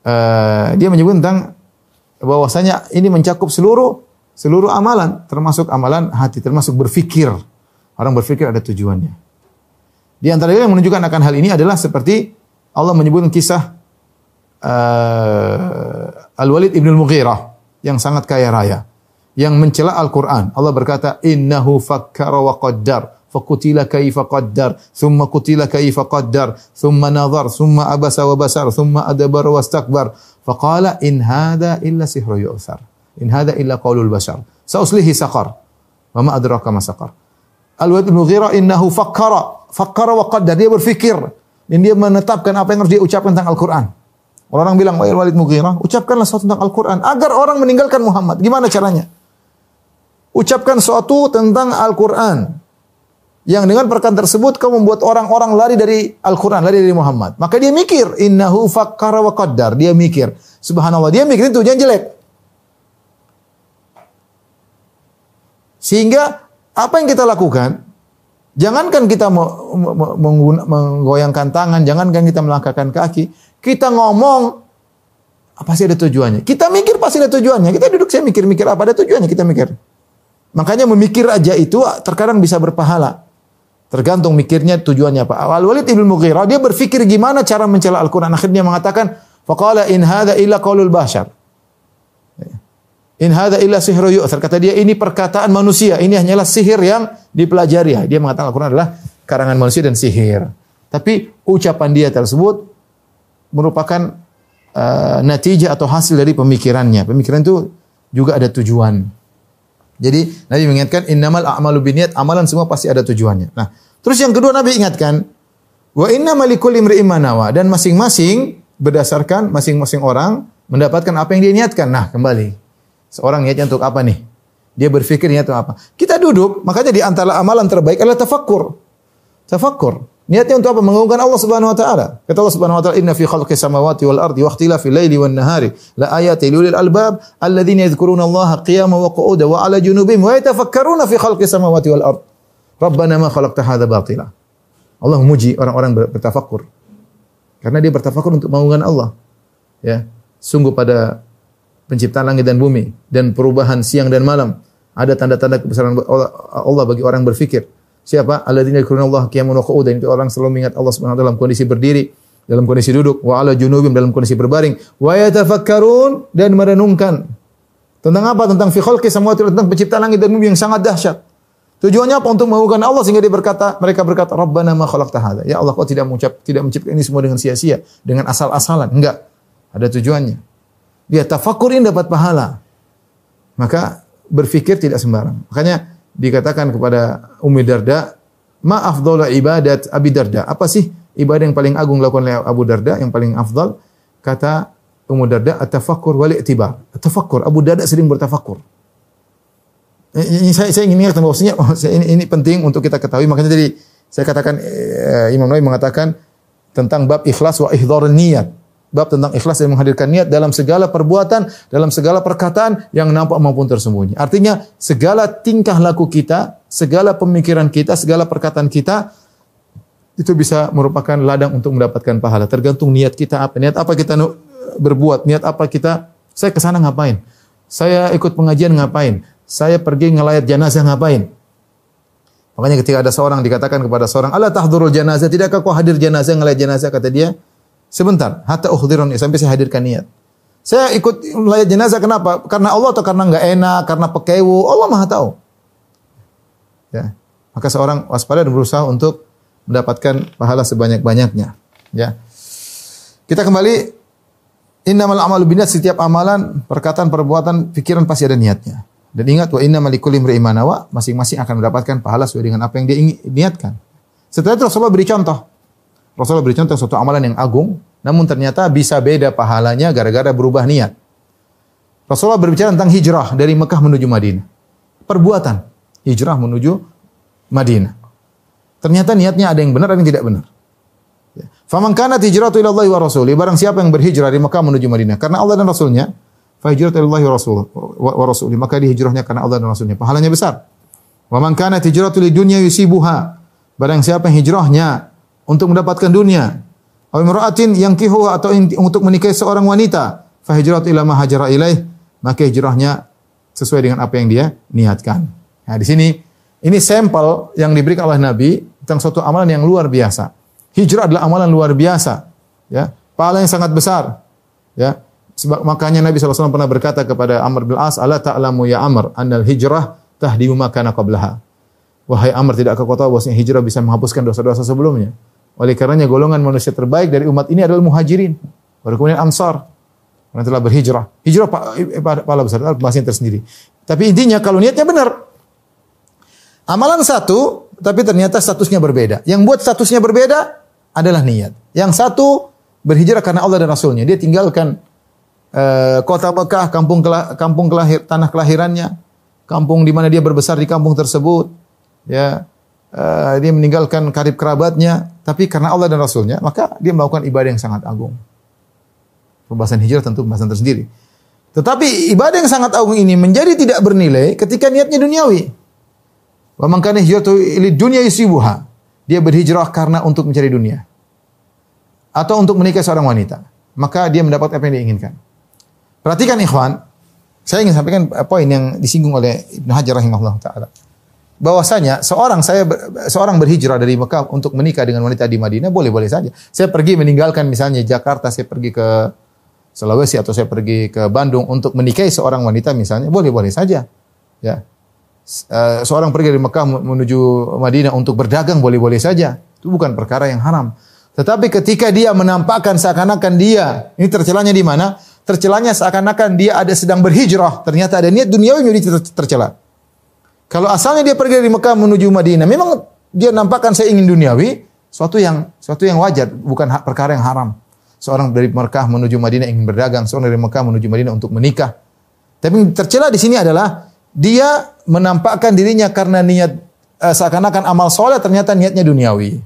uh, dia menyebut tentang bahwasanya ini mencakup seluruh seluruh amalan termasuk amalan hati termasuk berfikir. Orang berfikir ada tujuannya. Di antara yang menunjukkan akan hal ini adalah seperti Allah menyebutkan kisah uh, Al-Walid ibn al-Mughirah yang sangat kaya raya yang mencela Al-Quran. Allah berkata, Innahu fakkara wa qaddar. Kaifa qaddar. Thumma kutila kaifa qaddar. Thumma abasa wa basar. Thumma adabar wa stakbar. Faqala, in hada illa sihru yu'thar. In hada illa qawlul bashar. Sauslihi saqar. Wa ma adraka ma saqar. Al-Walid bin Mughirah innahu fakkara. Fakkara wa qaddar. Dia berfikir. Dan dia menetapkan apa yang harus dia ucapkan tentang Al-Quran. Orang bilang, Wahai Walid Mughirah, ucapkanlah sesuatu tentang Al-Quran. Agar orang meninggalkan Muhammad. Gimana caranya? Ucapkan sesuatu tentang Al-Quran. Yang dengan perkataan tersebut kau membuat orang-orang lari dari Al-Quran, lari dari Muhammad. Maka dia mikir, innahu fakkara wa qaddar. Dia mikir. Subhanallah, dia mikir itu jangan jelek. Sehingga apa yang kita lakukan, jangankan kita menggoyangkan tangan, jangankan kita melangkahkan kaki, kita ngomong pasti ada tujuannya. Kita mikir pasti ada tujuannya. Kita duduk saya mikir-mikir apa ada tujuannya kita mikir. Makanya memikir aja itu terkadang bisa berpahala. Tergantung mikirnya tujuannya apa. Al-Walid Ibn Mughirah dia berpikir gimana cara mencela Al-Quran. Akhirnya mengatakan, Faqala in hadha illa qaulul bashar. In hadha illa sihru yu'thar. Kata dia ini perkataan manusia. Ini hanyalah sihir yang dipelajari. Dia mengatakan Al-Quran adalah karangan manusia dan sihir. Tapi ucapan dia tersebut merupakan uh, natijah atau hasil dari pemikirannya. Pemikiran itu juga ada tujuan. Jadi Nabi mengingatkan innamal a'malu binniyat, amalan semua pasti ada tujuannya. Nah, terus yang kedua Nabi ingatkan wa innamal likulli imri'in dan masing-masing berdasarkan masing-masing orang mendapatkan apa yang dia niatkan. Nah, kembali. Seorang niatnya untuk apa nih? Dia berpikir niatnya apa? Kita duduk, makanya di antara amalan terbaik adalah tafakkur. Tafakkur. Niatnya untuk apa? Mengagungkan Allah Subhanahu wa taala. Kata Allah Subhanahu wa taala, "Inna fi khalqis samawati wal ardi wa ikhtilafil laili wan nahari la ayatin lil albab alladziina yadhkuruna Allah qiyaman wa qu'udan wa 'ala junubihim wa yatafakkaruna fi khalqis samawati wal ard. Rabbana ma khalaqta hadza batila." Allah memuji orang-orang bertafakkur. Karena dia bertafakkur untuk mengagungkan Allah. Ya. Sungguh pada penciptaan langit dan bumi dan perubahan siang dan malam ada tanda-tanda kebesaran Allah bagi orang berfikir. Siapa? Alladzina Allah qiyaman wa qu'udan. Itu orang selalu mengingat Allah Subhanahu dalam kondisi berdiri, dalam kondisi duduk, wa ala junubim dalam kondisi berbaring, wa yatafakkarun dan merenungkan. Tentang apa? Tentang fi khalqi samawati tentang penciptaan langit dan bumi yang sangat dahsyat. Tujuannya apa? Untuk mengagukan Allah sehingga dia berkata, mereka berkata, Rabbana ma khalaqta. Ya Allah, kau tidak mengucap, tidak menciptakan ini semua dengan sia-sia, dengan asal-asalan. Enggak. Ada tujuannya. Dia tafakurin dapat pahala. Maka berfikir tidak sembarang. Makanya dikatakan kepada Ummi Darda, "Ma afdhalu ibadat Abi Darda?" Apa sih ibadah yang paling agung dilakukan oleh Abu Darda, yang paling afdal? Kata Ummu Darda, "At-tafakkur wal i'tibar." At-tafakkur, Abu Darda sering bertafakkur. Ini saya, saya ingin ingatkan bahwasanya oh, ini, ini penting untuk kita ketahui. Makanya tadi Saya katakan eh, Imam Nawawi mengatakan tentang bab ikhlas wa ihdhar niat. Bab tentang ikhlas dan menghadirkan niat dalam segala perbuatan, dalam segala perkataan yang nampak maupun tersembunyi. Artinya segala tingkah laku kita, segala pemikiran kita, segala perkataan kita itu bisa merupakan ladang untuk mendapatkan pahala. Tergantung niat kita apa. Niat apa kita berbuat, niat apa kita saya ke sana ngapain? Saya ikut pengajian ngapain? Saya pergi ngelayat jenazah ngapain? Makanya ketika ada seorang dikatakan kepada seorang, "Ala tahdurul janazah?" Tidakkah kau hadir jenazah ngelayat jenazah? Kata dia, "Sebentar, hatta ukhdirun sampai saya hadirkan niat." Saya ikut melayat jenazah kenapa? Karena Allah atau karena enggak enak, karena pekewu? Allah Maha tahu. Ya. Maka seorang waspada dan berusaha untuk mendapatkan pahala sebanyak-banyaknya. Ya. Kita kembali innamal amalu binniyat setiap amalan, perkataan, perbuatan, pikiran pasti ada niatnya. Dan ingat wa innamal likulli ma masing-masing akan mendapatkan pahala sesuai dengan apa yang dia niatkan. Setelah itu Rasulullah beri contoh. Rasulullah beri contoh suatu amalan yang agung, namun ternyata bisa beda pahalanya gara-gara berubah niat. Rasulullah berbicara tentang hijrah dari Mekah menuju Madinah. Perbuatan hijrah menuju Madinah. Ternyata niatnya ada yang benar, ada yang tidak benar. Ya. Faman kana hijratu ila Allah wa rasuli, barang siapa yang berhijrah dari Mekah menuju Madinah karena Allah dan Rasulnya, fa hijratu ila Allah wa rasul wa rasuli, maka dia hijrahnya karena Allah dan Rasulnya. Pahalanya besar. Wa man kana hijratu li dunya yusibuha, barang siapa yang hijrahnya untuk mendapatkan dunia, aw imra'atin yankihu atau untuk menikahi seorang wanita, fa hijratu ila ma ilaih, maka hijrahnya sesuai dengan apa yang dia niatkan. Nah, di sini ini sampel yang diberikan oleh Nabi tentang suatu amalan yang luar biasa. Hijrah adalah amalan luar biasa, ya. Pahala yang sangat besar, ya. Sebab makanya Nabi SAW pernah berkata kepada Amr bin As, "Ala ta'lamu ya Amr, annal hijrah tahdimu makana qablaha." Wahai Amr, tidak kau tahu bahwasanya hijrah bisa menghapuskan dosa-dosa sebelumnya? Oleh karenanya golongan manusia terbaik dari umat ini adalah muhajirin. Baru kemudian ansar. Yang telah berhijrah. Hijrah pahala besar, bahasanya tersendiri. Tapi intinya kalau niatnya benar, Amalan satu, tapi ternyata statusnya berbeda. Yang buat statusnya berbeda adalah niat. Yang satu berhijrah karena Allah dan Rasulnya. Dia tinggalkan uh, kota Mekah, kampung kampung kelahir, tanah kelahirannya, kampung di mana dia berbesar di kampung tersebut. Ya, uh, dia meninggalkan karib kerabatnya, tapi karena Allah dan Rasulnya, maka dia melakukan ibadah yang sangat agung. Pembahasan hijrah tentu pembahasan tersendiri. Tetapi ibadah yang sangat agung ini menjadi tidak bernilai ketika niatnya duniawi. Wa man kana hijratu ila dunya yusibuha. Dia berhijrah karena untuk mencari dunia. Atau untuk menikah seorang wanita. Maka dia mendapat apa yang dia inginkan. Perhatikan ikhwan, saya ingin sampaikan poin yang disinggung oleh Ibnu Hajar rahimahullah taala. Bahwasanya seorang saya seorang berhijrah dari Mekah untuk menikah dengan wanita di Madinah boleh-boleh saja. Saya pergi meninggalkan misalnya Jakarta, saya pergi ke Sulawesi atau saya pergi ke Bandung untuk menikahi seorang wanita misalnya, boleh-boleh saja. Ya. Eh, seorang pergi dari Mekah menuju Madinah untuk berdagang boleh-boleh saja. Itu bukan perkara yang haram. Tetapi ketika dia menampakkan seakan-akan dia, ini tercelanya di mana? Tercelanya seakan-akan dia ada sedang berhijrah, ternyata ada niat duniawi menjadi tercela. Kalau asalnya dia pergi dari Mekah menuju Madinah, memang dia nampakkan saya ingin duniawi, suatu yang suatu yang wajar, bukan perkara yang haram. Seorang dari Mekah menuju Madinah ingin berdagang, seorang dari Mekah menuju Madinah untuk menikah. Tapi tercela di sini adalah dia menampakkan dirinya karena niat uh, seakan-akan amal soleh ternyata niatnya duniawi.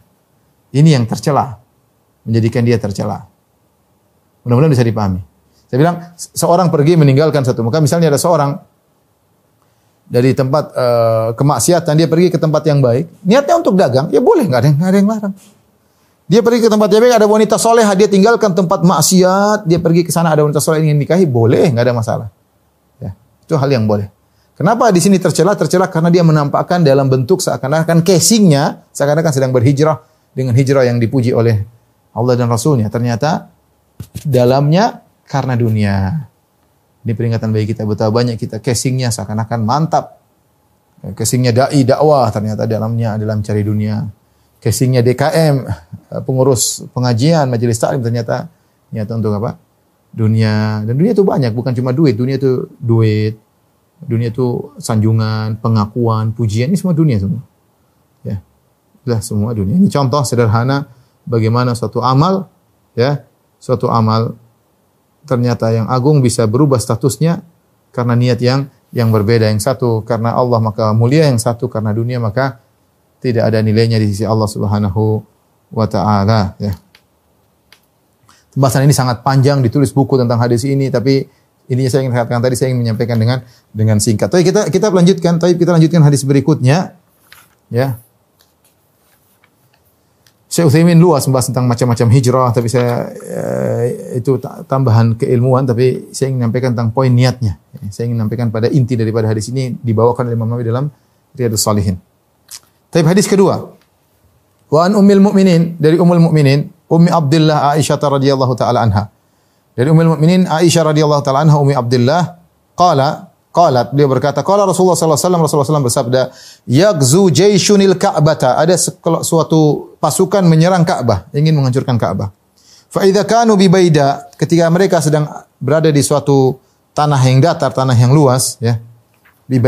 Ini yang tercela. Menjadikan dia tercela. Mudah-mudahan bisa dipahami. Saya bilang, seorang pergi meninggalkan satu muka. Misalnya ada seorang dari tempat uh, kemaksiatan, dia pergi ke tempat yang baik. Niatnya untuk dagang, ya boleh, nggak ada, yang, ada yang larang. Dia pergi ke tempat yang baik, ada wanita soleh, dia tinggalkan tempat maksiat, dia pergi ke sana ada wanita soleh ingin nikahi, boleh, nggak ada masalah. Ya, itu hal yang boleh. Kenapa di sini tercela? Tercela karena dia menampakkan dalam bentuk seakan-akan casingnya seakan-akan sedang berhijrah dengan hijrah yang dipuji oleh Allah dan Rasulnya. Ternyata dalamnya karena dunia. Ini peringatan bagi kita betapa banyak kita casingnya seakan-akan mantap. Casingnya dai dakwah ternyata dalamnya adalah mencari dunia. Casingnya DKM pengurus pengajian majelis taklim ternyata nyata untuk apa? Dunia dan dunia itu banyak bukan cuma duit. Dunia itu duit, Dunia itu sanjungan, pengakuan, pujian, ini semua dunia semua. Ya. Itulah semua dunia. Ini contoh sederhana bagaimana suatu amal ya, suatu amal ternyata yang agung bisa berubah statusnya karena niat yang yang berbeda. Yang satu karena Allah maka mulia, yang satu karena dunia maka tidak ada nilainya di sisi Allah Subhanahu wa taala ya. Pembahasan ini sangat panjang ditulis buku tentang hadis ini tapi ini saya ingin katakan tadi saya ingin menyampaikan dengan dengan singkat. Tapi kita kita lanjutkan, tapi kita lanjutkan hadis berikutnya ya. Syekh Utsaimin luas membahas tentang macam-macam hijrah, tapi saya eh, itu tambahan keilmuan, tapi saya ingin menyampaikan tentang poin niatnya. Saya ingin menyampaikan pada inti daripada hadis ini dibawakan oleh Imam Nawawi dalam Riyadhus Salihin. Tapi hadis kedua, wa an ummil mu'minin dari ummul mu'minin, Ummi Abdullah Aisyah radhiyallahu taala anha. Dari ummul mu'minin Aisyah radhiyallahu taala anha Ummi Abdullah qala Qalat, beliau berkata, qala Rasulullah sallallahu alaihi wasallam Rasulullah SAW bersabda, "Yagzu jayshunil Ka'bata." Ada suatu pasukan menyerang Ka'bah, ingin menghancurkan Ka'bah. Fa idza kanu bi ketika mereka sedang berada di suatu tanah yang datar, tanah yang luas, ya. Bi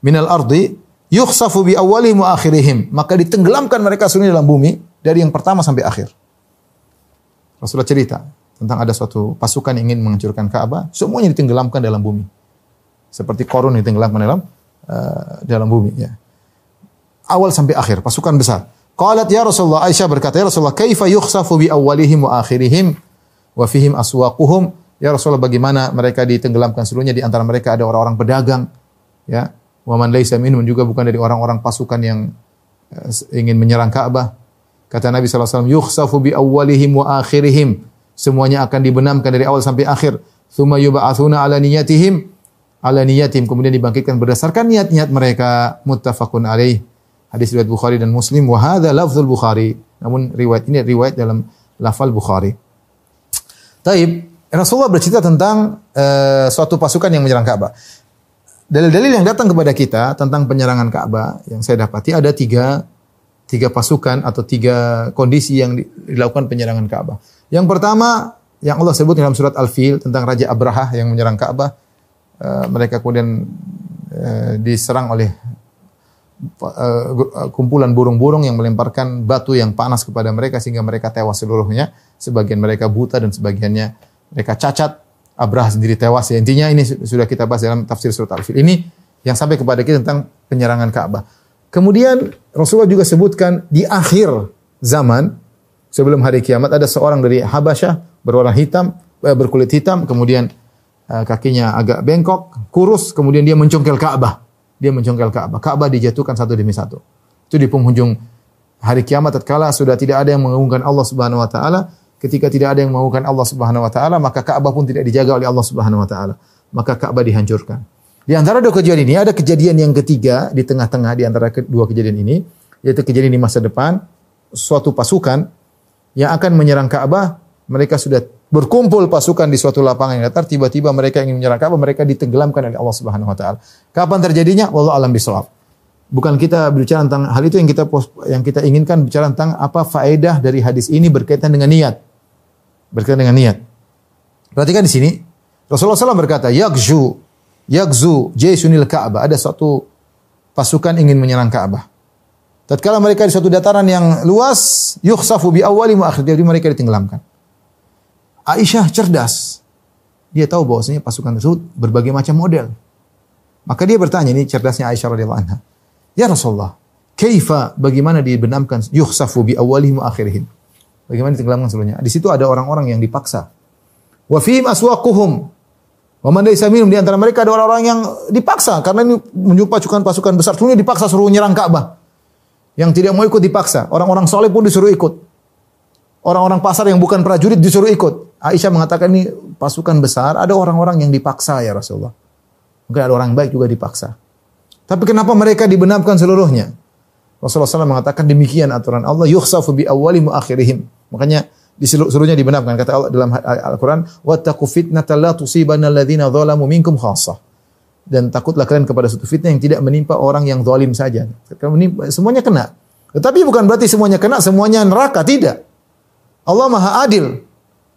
minal ardi yukhsafu bi awwalihim wa akhirihim. Maka ditenggelamkan mereka seluruhnya dalam bumi dari yang pertama sampai akhir. Rasulullah cerita tentang ada suatu pasukan yang ingin menghancurkan Ka'bah, semuanya ditenggelamkan dalam bumi seperti korun yang tenggelam dalam uh, dalam bumi ya. Awal sampai akhir pasukan besar. Qalat ya Rasulullah Aisyah berkata ya Rasulullah kaifa yukhsafu bi awwalihim wa akhirihim wa fihim aswaquhum? Ya Rasulullah bagaimana mereka ditenggelamkan seluruhnya? Di antara mereka ada orang-orang pedagang ya. Wa man laisa minhum juga bukan dari orang-orang pasukan yang uh, ingin menyerang Ka'bah. Kata Nabi alaihi wasallam yukhsafu bi awwalihim wa akhirihim. Semuanya akan dibenamkan dari awal sampai akhir. Thumma yub'atsuna ala niyatihim. Ala niyatim kemudian dibangkitkan berdasarkan niat-niat mereka. Muttafaqun alaih hadis riwayat Bukhari dan Muslim wa hadza lafzul Bukhari. Namun riwayat ini riwayat dalam lafal Bukhari. Taib Rasulullah bercerita tentang uh, suatu pasukan yang menyerang Ka'bah. Dalil-dalil yang datang kepada kita tentang penyerangan Ka'bah yang saya dapati ada tiga tiga pasukan atau tiga kondisi yang dilakukan penyerangan Ka'bah. Yang pertama yang Allah sebut dalam surat Al-Fil tentang Raja Abraha yang menyerang Ka'bah Eh, mereka kemudian uh, diserang oleh uh, kumpulan burung-burung yang melemparkan batu yang panas kepada mereka sehingga mereka tewas seluruhnya. Sebagian mereka buta dan sebagiannya mereka cacat. Abrah sendiri tewas. Ya, intinya ini sudah kita bahas dalam tafsir surat Al-Fil. Ini yang sampai kepada kita tentang penyerangan Ka'bah. Kemudian Rasulullah juga sebutkan di akhir zaman sebelum hari kiamat ada seorang dari Habasyah berwarna hitam, berkulit hitam, kemudian Eh, kakinya agak bengkok, kurus, kemudian dia mencongkel Ka'bah. Dia mencongkel Ka'bah. Ka'bah dijatuhkan satu demi satu. Itu di penghujung hari kiamat tatkala sudah tidak ada yang mengagungkan Allah Subhanahu wa taala, ketika tidak ada yang mengagungkan Allah Subhanahu wa taala, maka Ka'bah pun tidak dijaga oleh Allah Subhanahu wa taala. Maka Ka'bah dihancurkan. Di antara dua kejadian ini ada kejadian yang ketiga di tengah-tengah di antara kedua kejadian ini, yaitu kejadian di masa depan suatu pasukan yang akan menyerang Ka'bah, mereka sudah berkumpul pasukan di suatu lapangan yang datar, tiba-tiba mereka ingin menyerang Ka'bah, mereka ditenggelamkan oleh Allah Subhanahu wa taala. Kapan terjadinya? Wallahu alam bisawab. Bukan kita bicara tentang hal itu yang kita yang kita inginkan bicara tentang apa faedah dari hadis ini berkaitan dengan niat. Berkaitan dengan niat. Perhatikan di sini, Rasulullah SAW berkata, "Yagzu, yagzu jaysunil Ka'bah." Ada suatu pasukan ingin menyerang Ka'bah. Tatkala mereka di suatu dataran yang luas, yukhsafu bi awwali wa akhir, jadi mereka ditenggelamkan. Aisyah cerdas. Dia tahu bahwasanya pasukan tersebut berbagai macam model. Maka dia bertanya ini cerdasnya Aisyah radhiyallahu anha. Ya Rasulullah, kaifa bagaimana dibenamkan yukhsafu bi awwalihim wa akhirihim? Bagaimana ditenggelamkan seluruhnya? Di situ ada orang-orang yang dipaksa. Wa fihim aswaquhum. Wa man laysa minhum di antara mereka ada orang-orang yang dipaksa karena ini menjumpai pasukan besar semuanya dipaksa suruh nyerang Ka'bah. Yang tidak mau ikut dipaksa. Orang-orang soleh pun disuruh ikut. Orang-orang pasar yang bukan prajurit disuruh ikut. Aisyah mengatakan ini pasukan besar, ada orang-orang yang dipaksa ya Rasulullah. Mungkin ada orang baik juga dipaksa. Tapi kenapa mereka dibenamkan seluruhnya? Rasulullah SAW mengatakan demikian aturan Allah, yukhsafu bi awwali akhirihim. Makanya dibenamkan kata Allah dalam Al-Qur'an, "Wattaqu fitnatan la tusibanna alladziina dzalamu minkum khassah." Dan takutlah kalian kepada suatu fitnah yang tidak menimpa orang yang zalim saja. Semuanya kena. Tetapi bukan berarti semuanya kena, semuanya neraka, tidak. Allah Maha Adil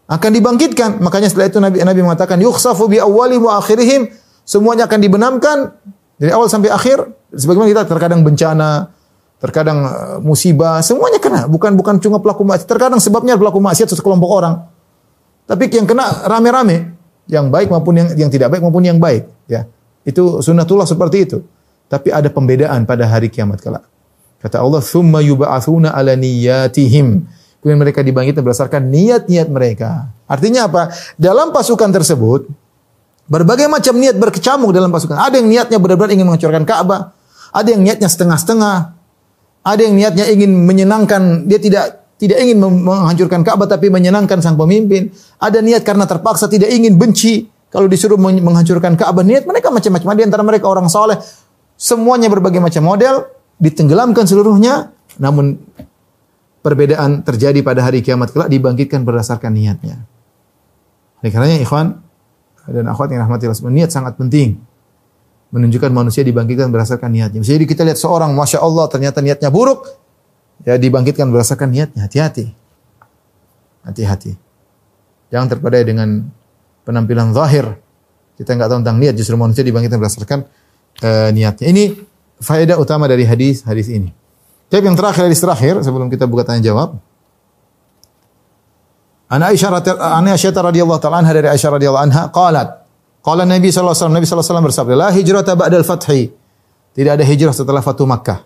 akan dibangkitkan. Makanya setelah itu Nabi Nabi mengatakan yukhsafu bi awwali wa akhirihim semuanya akan dibenamkan dari awal sampai akhir. Sebagaimana kita terkadang bencana, terkadang uh, musibah, semuanya kena. Bukan bukan cuma pelaku maksiat. Terkadang sebabnya pelaku maksiat sekelompok orang. Tapi yang kena rame-rame, yang baik maupun yang yang tidak baik maupun yang baik, ya. Itu sunnatullah seperti itu. Tapi ada pembedaan pada hari kiamat kelak. Kata Allah, "Tsumma yub'atsuna ala niyatihim." Kemudian mereka dibangkitkan berdasarkan niat-niat mereka. Artinya apa? Dalam pasukan tersebut, berbagai macam niat berkecamuk dalam pasukan. Ada yang niatnya benar-benar ingin menghancurkan Ka'bah, ada yang niatnya setengah-setengah, ada yang niatnya ingin menyenangkan, dia tidak tidak ingin menghancurkan Ka'bah tapi menyenangkan sang pemimpin. Ada niat karena terpaksa tidak ingin benci kalau disuruh menghancurkan Ka'bah. Niat mereka macam-macam. Di antara mereka orang soleh. Semuanya berbagai macam model. Ditenggelamkan seluruhnya. Namun perbedaan terjadi pada hari kiamat kelak dibangkitkan berdasarkan niatnya. Oleh karenanya ikhwan dan akhwat yang rahmati Allah niat sangat penting. Menunjukkan manusia dibangkitkan berdasarkan niatnya. Jadi kita lihat seorang Masya Allah ternyata niatnya buruk ya dibangkitkan berdasarkan niatnya. Hati-hati. Hati-hati. Jangan terpedaya dengan penampilan zahir. Kita nggak tahu tentang niat, justru manusia dibangkitkan berdasarkan uh, niatnya. Ini faedah utama dari hadis hadis ini. Tapi yang terakhir hadis terakhir sebelum kita buka tanya jawab. Ana Aisyah Ana Aisyah radhiyallahu taala anha dari Aisyah radhiyallahu anha qalat Qala Nabi sallallahu alaihi wasallam Nabi sallallahu alaihi wasallam bersabda la hijrata ba'dal fathi. Tidak ada hijrah setelah Fatu Makkah.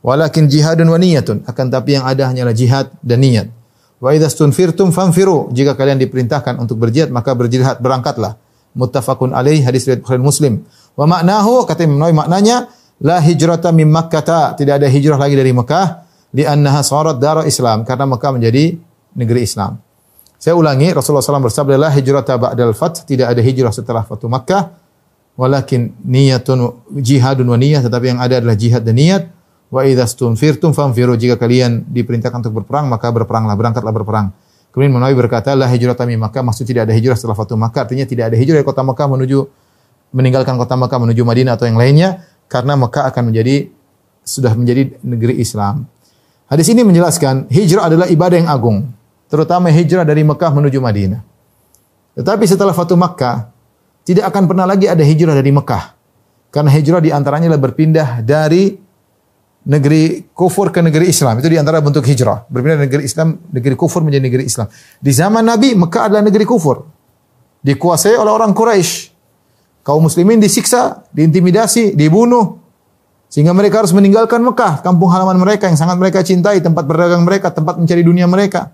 Walakin jihadun wa niyatun. Akan tapi yang ada hanyalah jihad dan niat. Wa idza stunfirtum fanfiru. Jika kalian diperintahkan untuk berjihad maka berjihad berangkatlah. Muttafaqun alaih hadis riwayat Bukhari Muslim. Wa maknahu kata Imam maknanya la hijrata mim Makkah. Tidak ada hijrah lagi dari Mekah. Di annaha sarat dar Islam. Karena Mekah menjadi negeri Islam. Saya ulangi Rasulullah SAW bersabda la hijrata ba'dal fath. Tidak ada hijrah setelah Fatu Makkah. Walakin niyatun jihadun wa tetapi yang ada adalah jihad dan niat Wa idza stunfirtum famfiru. Jika kalian diperintahkan untuk berperang maka berperanglah. Berangkatlah berperang. Kemudian Nabi berkata la hijrata min Makkah. Maksud tidak ada hijrah setelah Fatu Makkah. Artinya tidak ada hijrah dari kota Makkah menuju meninggalkan kota Makkah menuju Madinah atau yang lainnya karena Makkah akan menjadi sudah menjadi negeri Islam. Hadis ini menjelaskan hijrah adalah ibadah yang agung, terutama hijrah dari Mekah menuju Madinah. Tetapi setelah Fatu Makkah, tidak akan pernah lagi ada hijrah dari Mekah. Karena hijrah di antaranya adalah berpindah dari negeri kufur ke negeri Islam. Itu di antara bentuk hijrah. Berpindah dari negeri Islam, negeri kufur menjadi negeri Islam. Di zaman Nabi, Mekah adalah negeri kufur. Dikuasai oleh orang Quraisy. Kaum muslimin disiksa, diintimidasi, dibunuh. Sehingga mereka harus meninggalkan Mekah, kampung halaman mereka yang sangat mereka cintai, tempat berdagang mereka, tempat mencari dunia mereka.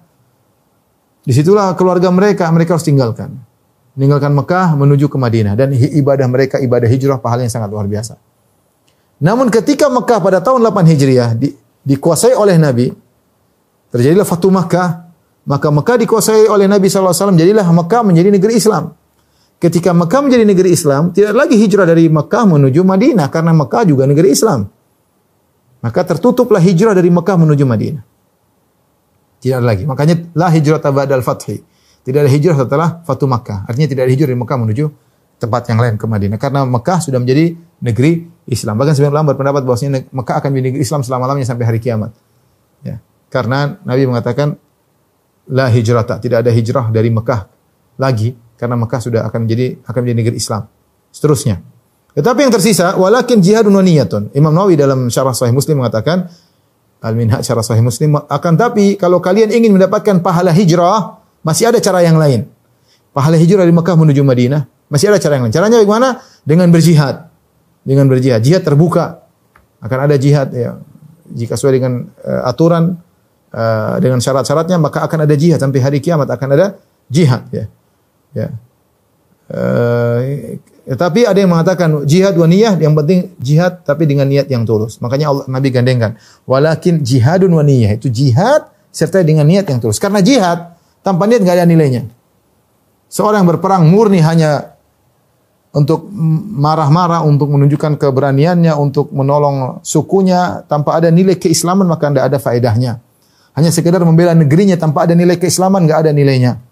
Di situlah keluarga mereka, mereka harus tinggalkan. Meninggalkan Mekah menuju ke Madinah. Dan ibadah mereka, ibadah hijrah, pahala yang sangat luar biasa. Namun ketika Mekah pada tahun 8 Hijriah di, dikuasai oleh Nabi, terjadilah Fatu Mekah, maka Mekah dikuasai oleh Nabi SAW, jadilah Mekah menjadi negeri Islam. Ketika Mekah menjadi negeri Islam, tidak lagi hijrah dari Mekah menuju Madinah, karena Mekah juga negeri Islam. Maka tertutuplah hijrah dari Mekah menuju Madinah. Tidak lagi. Makanya la hijrah tabadal fathi. Tidak ada hijrah setelah Fatu Makkah. Artinya tidak ada hijrah dari Mekah menuju tempat yang lain ke Madinah. Karena Mekah sudah menjadi negeri Islam. Bahkan sebagian ulama berpendapat bahwasanya Mekah akan menjadi negeri Islam selama-lamanya sampai hari kiamat. Ya. Karena Nabi mengatakan la hijrata, tidak ada hijrah dari Mekah lagi karena Mekah sudah akan menjadi akan menjadi negeri Islam. Seterusnya. Tetapi yang tersisa walakin jihadun wa niyatun. Imam Nawawi dalam syarah sahih Muslim mengatakan Al-Minhaj syarah sahih Muslim akan tapi kalau kalian ingin mendapatkan pahala hijrah masih ada cara yang lain. Pahala hijrah dari Mekah menuju Madinah masih ada cara yang lain. Caranya bagaimana? Dengan berjihad. Dengan berjihad. Jihad terbuka. Akan ada jihad ya. Jika sesuai dengan uh, aturan uh, dengan syarat-syaratnya maka akan ada jihad sampai hari kiamat akan ada jihad ya. Ya. Uh, tapi ada yang mengatakan jihad wa niyah yang penting jihad tapi dengan niat yang tulus. Makanya Allah Nabi gandengkan walakin jihadun wa niyah itu jihad serta dengan niat yang tulus. Karena jihad tanpa niat enggak ada nilainya. Seorang yang berperang murni hanya untuk marah-marah, untuk menunjukkan keberaniannya, untuk menolong sukunya tanpa ada nilai keislaman maka tidak ada faedahnya. Hanya sekedar membela negerinya tanpa ada nilai keislaman nggak ada nilainya.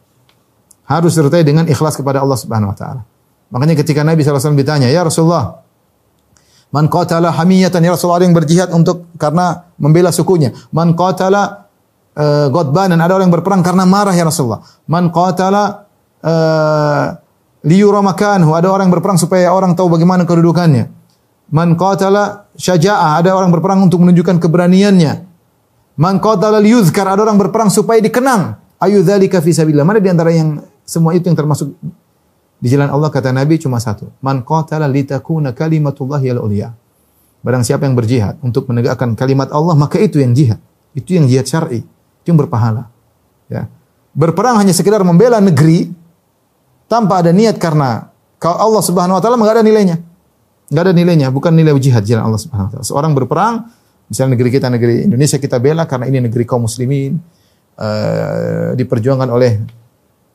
Harus sertai dengan ikhlas kepada Allah Subhanahu wa taala. Makanya ketika Nabi SAW ditanya, "Ya Rasulullah, man qatala hamiyatan? Ya Rasulullah yang berjihad untuk karena membela sukunya. Man qatala uh, godbanan ada orang yang berperang karena marah ya Rasulullah. Man qatala uh, liyura ada orang berperang supaya orang tahu bagaimana kedudukannya. Man qatala syaja'ah ada orang berperang untuk menunjukkan keberaniannya. Man qatala liyuzkar? Ada orang berperang supaya dikenang. Ayu dzalika fi sabilillah? Mana di antara yang semua itu yang termasuk di jalan Allah kata Nabi cuma satu man qatala litakuna kalimatullahi al-ulya Barang siapa yang berjihad untuk menegakkan kalimat Allah, maka itu yang jihad. Itu yang jihad syar'i. Itu yang berpahala. Ya. Berperang hanya sekedar membela negeri tanpa ada niat karena kalau Allah Subhanahu wa taala enggak ada nilainya. Enggak ada nilainya, bukan nilai jihad jalan Allah Subhanahu wa taala. Seorang berperang, misalnya negeri kita negeri Indonesia kita bela karena ini negeri kaum muslimin uh, diperjuangkan oleh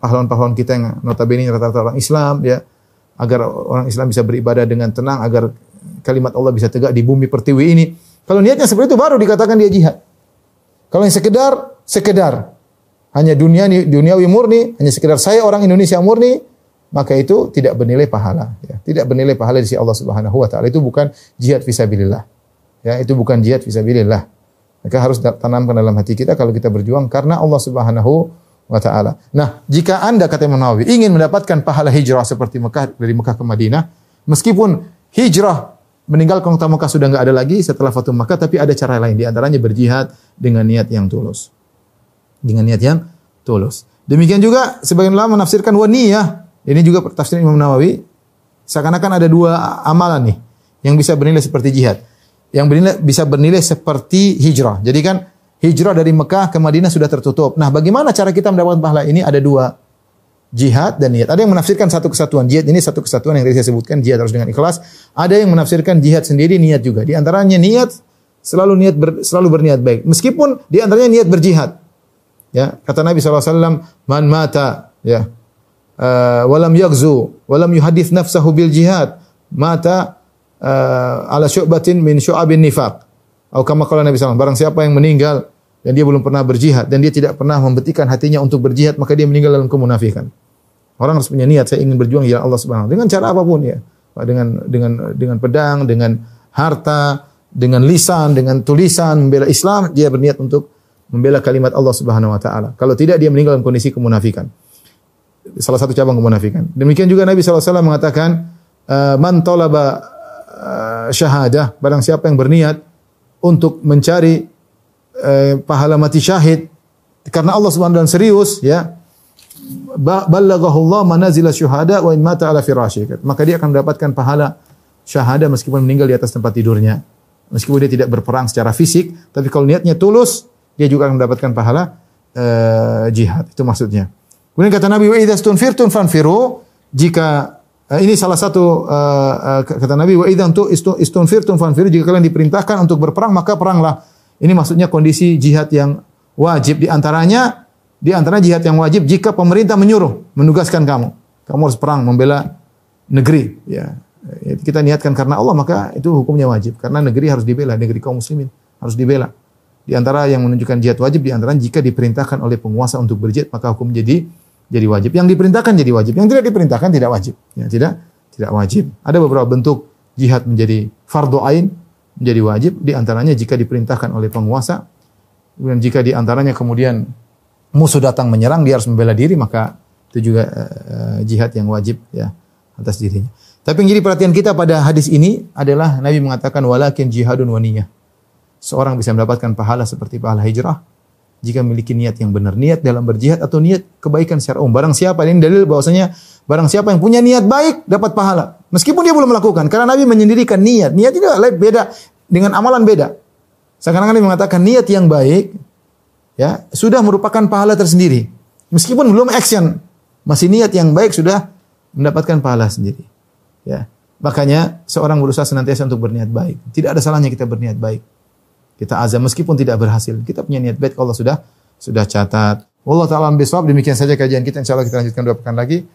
pahlawan-pahlawan kita yang notabene rata-rata orang Islam ya agar orang Islam bisa beribadah dengan tenang agar kalimat Allah bisa tegak di bumi pertiwi ini. Kalau niatnya seperti itu baru dikatakan dia jihad. Kalau yang sekedar, sekedar hanya dunia duniawi murni, hanya sekedar saya orang Indonesia murni, maka itu tidak bernilai pahala. Ya. Tidak bernilai pahala di sisi Allah Subhanahu Wa Taala. Itu bukan jihad fisabilillah. Ya, itu bukan jihad fisabilillah. Maka harus tanamkan dalam hati kita kalau kita berjuang karena Allah Subhanahu wa taala. Nah, jika Anda kata Imam Nawawi ingin mendapatkan pahala hijrah seperti Mekah dari Mekah ke Madinah, meskipun hijrah meninggalkan kota Mekah sudah enggak ada lagi setelah Fatu Mekah, tapi ada cara lain. Di antaranya berjihad dengan niat yang tulus. Dengan niat yang tulus. Demikian juga sebagian ulama menafsirkan waniyah. Ini juga tafsir Imam Nawawi. Seakan-akan ada dua amalan nih yang bisa bernilai seperti jihad. Yang bernilai, bisa bernilai seperti hijrah. Jadi kan hijrah dari Mekah ke Madinah sudah tertutup. Nah, bagaimana cara kita mendapatkan pahala ini? Ada dua jihad dan niat. Ada yang menafsirkan satu kesatuan. Jihad ini satu kesatuan yang tadi saya sebutkan, jihad harus dengan ikhlas. Ada yang menafsirkan jihad sendiri, niat juga. Di antaranya niat selalu niat ber, selalu berniat baik. Meskipun di antaranya niat berjihad. Ya, kata Nabi SAW, man mata, ya, uh, walam yagzu, walam yuhadith nafsahu bil jihad, mata uh, ala syu'batin min syu'abin nifaq. Atau kama kala Nabi SAW, barang siapa yang meninggal dan dia belum pernah berjihad dan dia tidak pernah membetikan hatinya untuk berjihad, maka dia meninggal dalam kemunafikan. Orang harus punya niat saya ingin berjuang ya Allah Subhanahu dengan cara apa pun ya. Dengan dengan dengan pedang, dengan harta, dengan lisan, dengan tulisan membela Islam, dia berniat untuk membela kalimat Allah Subhanahu wa taala. Kalau tidak dia meninggal dalam kondisi kemunafikan. Salah satu cabang kemunafikan. Demikian juga Nabi SAW mengatakan eh, man talaba uh, syahadah, barang siapa yang berniat untuk mencari uh, pahala mati syahid karena Allah Subhanahu taala serius ya ballaghahu Allah manazil syuhada wa in mata ala firasyi. Maka dia akan mendapatkan pahala syahada meskipun meninggal di atas tempat tidurnya. Meskipun dia tidak berperang secara fisik, tapi kalau niatnya tulus, dia juga akan mendapatkan pahala uh, jihad. Itu maksudnya. Kemudian kata Nabi wa idza stunfirtum fanfiru jika uh, ini salah satu uh, uh, kata Nabi wa idza istunfirtum fanfiru jika kalian diperintahkan untuk berperang maka peranglah. Ini maksudnya kondisi jihad yang wajib di antaranya di antara jihad yang wajib jika pemerintah menyuruh, menugaskan kamu. Kamu harus perang membela negeri, ya. Kita niatkan karena Allah maka itu hukumnya wajib karena negeri harus dibela, negeri kaum muslimin harus dibela. Di antara yang menunjukkan jihad wajib di antara jika diperintahkan oleh penguasa untuk berjihad maka hukum jadi jadi wajib. Yang diperintahkan jadi wajib, yang tidak diperintahkan tidak wajib. Ya, tidak tidak wajib. Ada beberapa bentuk jihad menjadi fardu ain, menjadi wajib di antaranya jika diperintahkan oleh penguasa. Dan jika di antaranya kemudian musuh datang menyerang dia harus membela diri maka itu juga uh, jihad yang wajib ya atas dirinya. Tapi yang jadi perhatian kita pada hadis ini adalah Nabi mengatakan walakin jihadun waniyah. Seorang bisa mendapatkan pahala seperti pahala hijrah jika memiliki niat yang benar, niat dalam berjihad atau niat kebaikan secara umum. Barang siapa ini dalil bahwasanya barang siapa yang punya niat baik dapat pahala meskipun dia belum melakukan karena Nabi menyendirikan niat. Niat itu beda dengan amalan beda. Sekarang Nabi mengatakan niat yang baik ya sudah merupakan pahala tersendiri. Meskipun belum action, masih niat yang baik sudah mendapatkan pahala sendiri. Ya. Makanya seorang berusaha senantiasa untuk berniat baik. Tidak ada salahnya kita berniat baik. Kita azam meskipun tidak berhasil. Kita punya niat baik Allah sudah sudah catat. Allah taala demikian saja kajian kita insyaallah kita lanjutkan dua pekan lagi.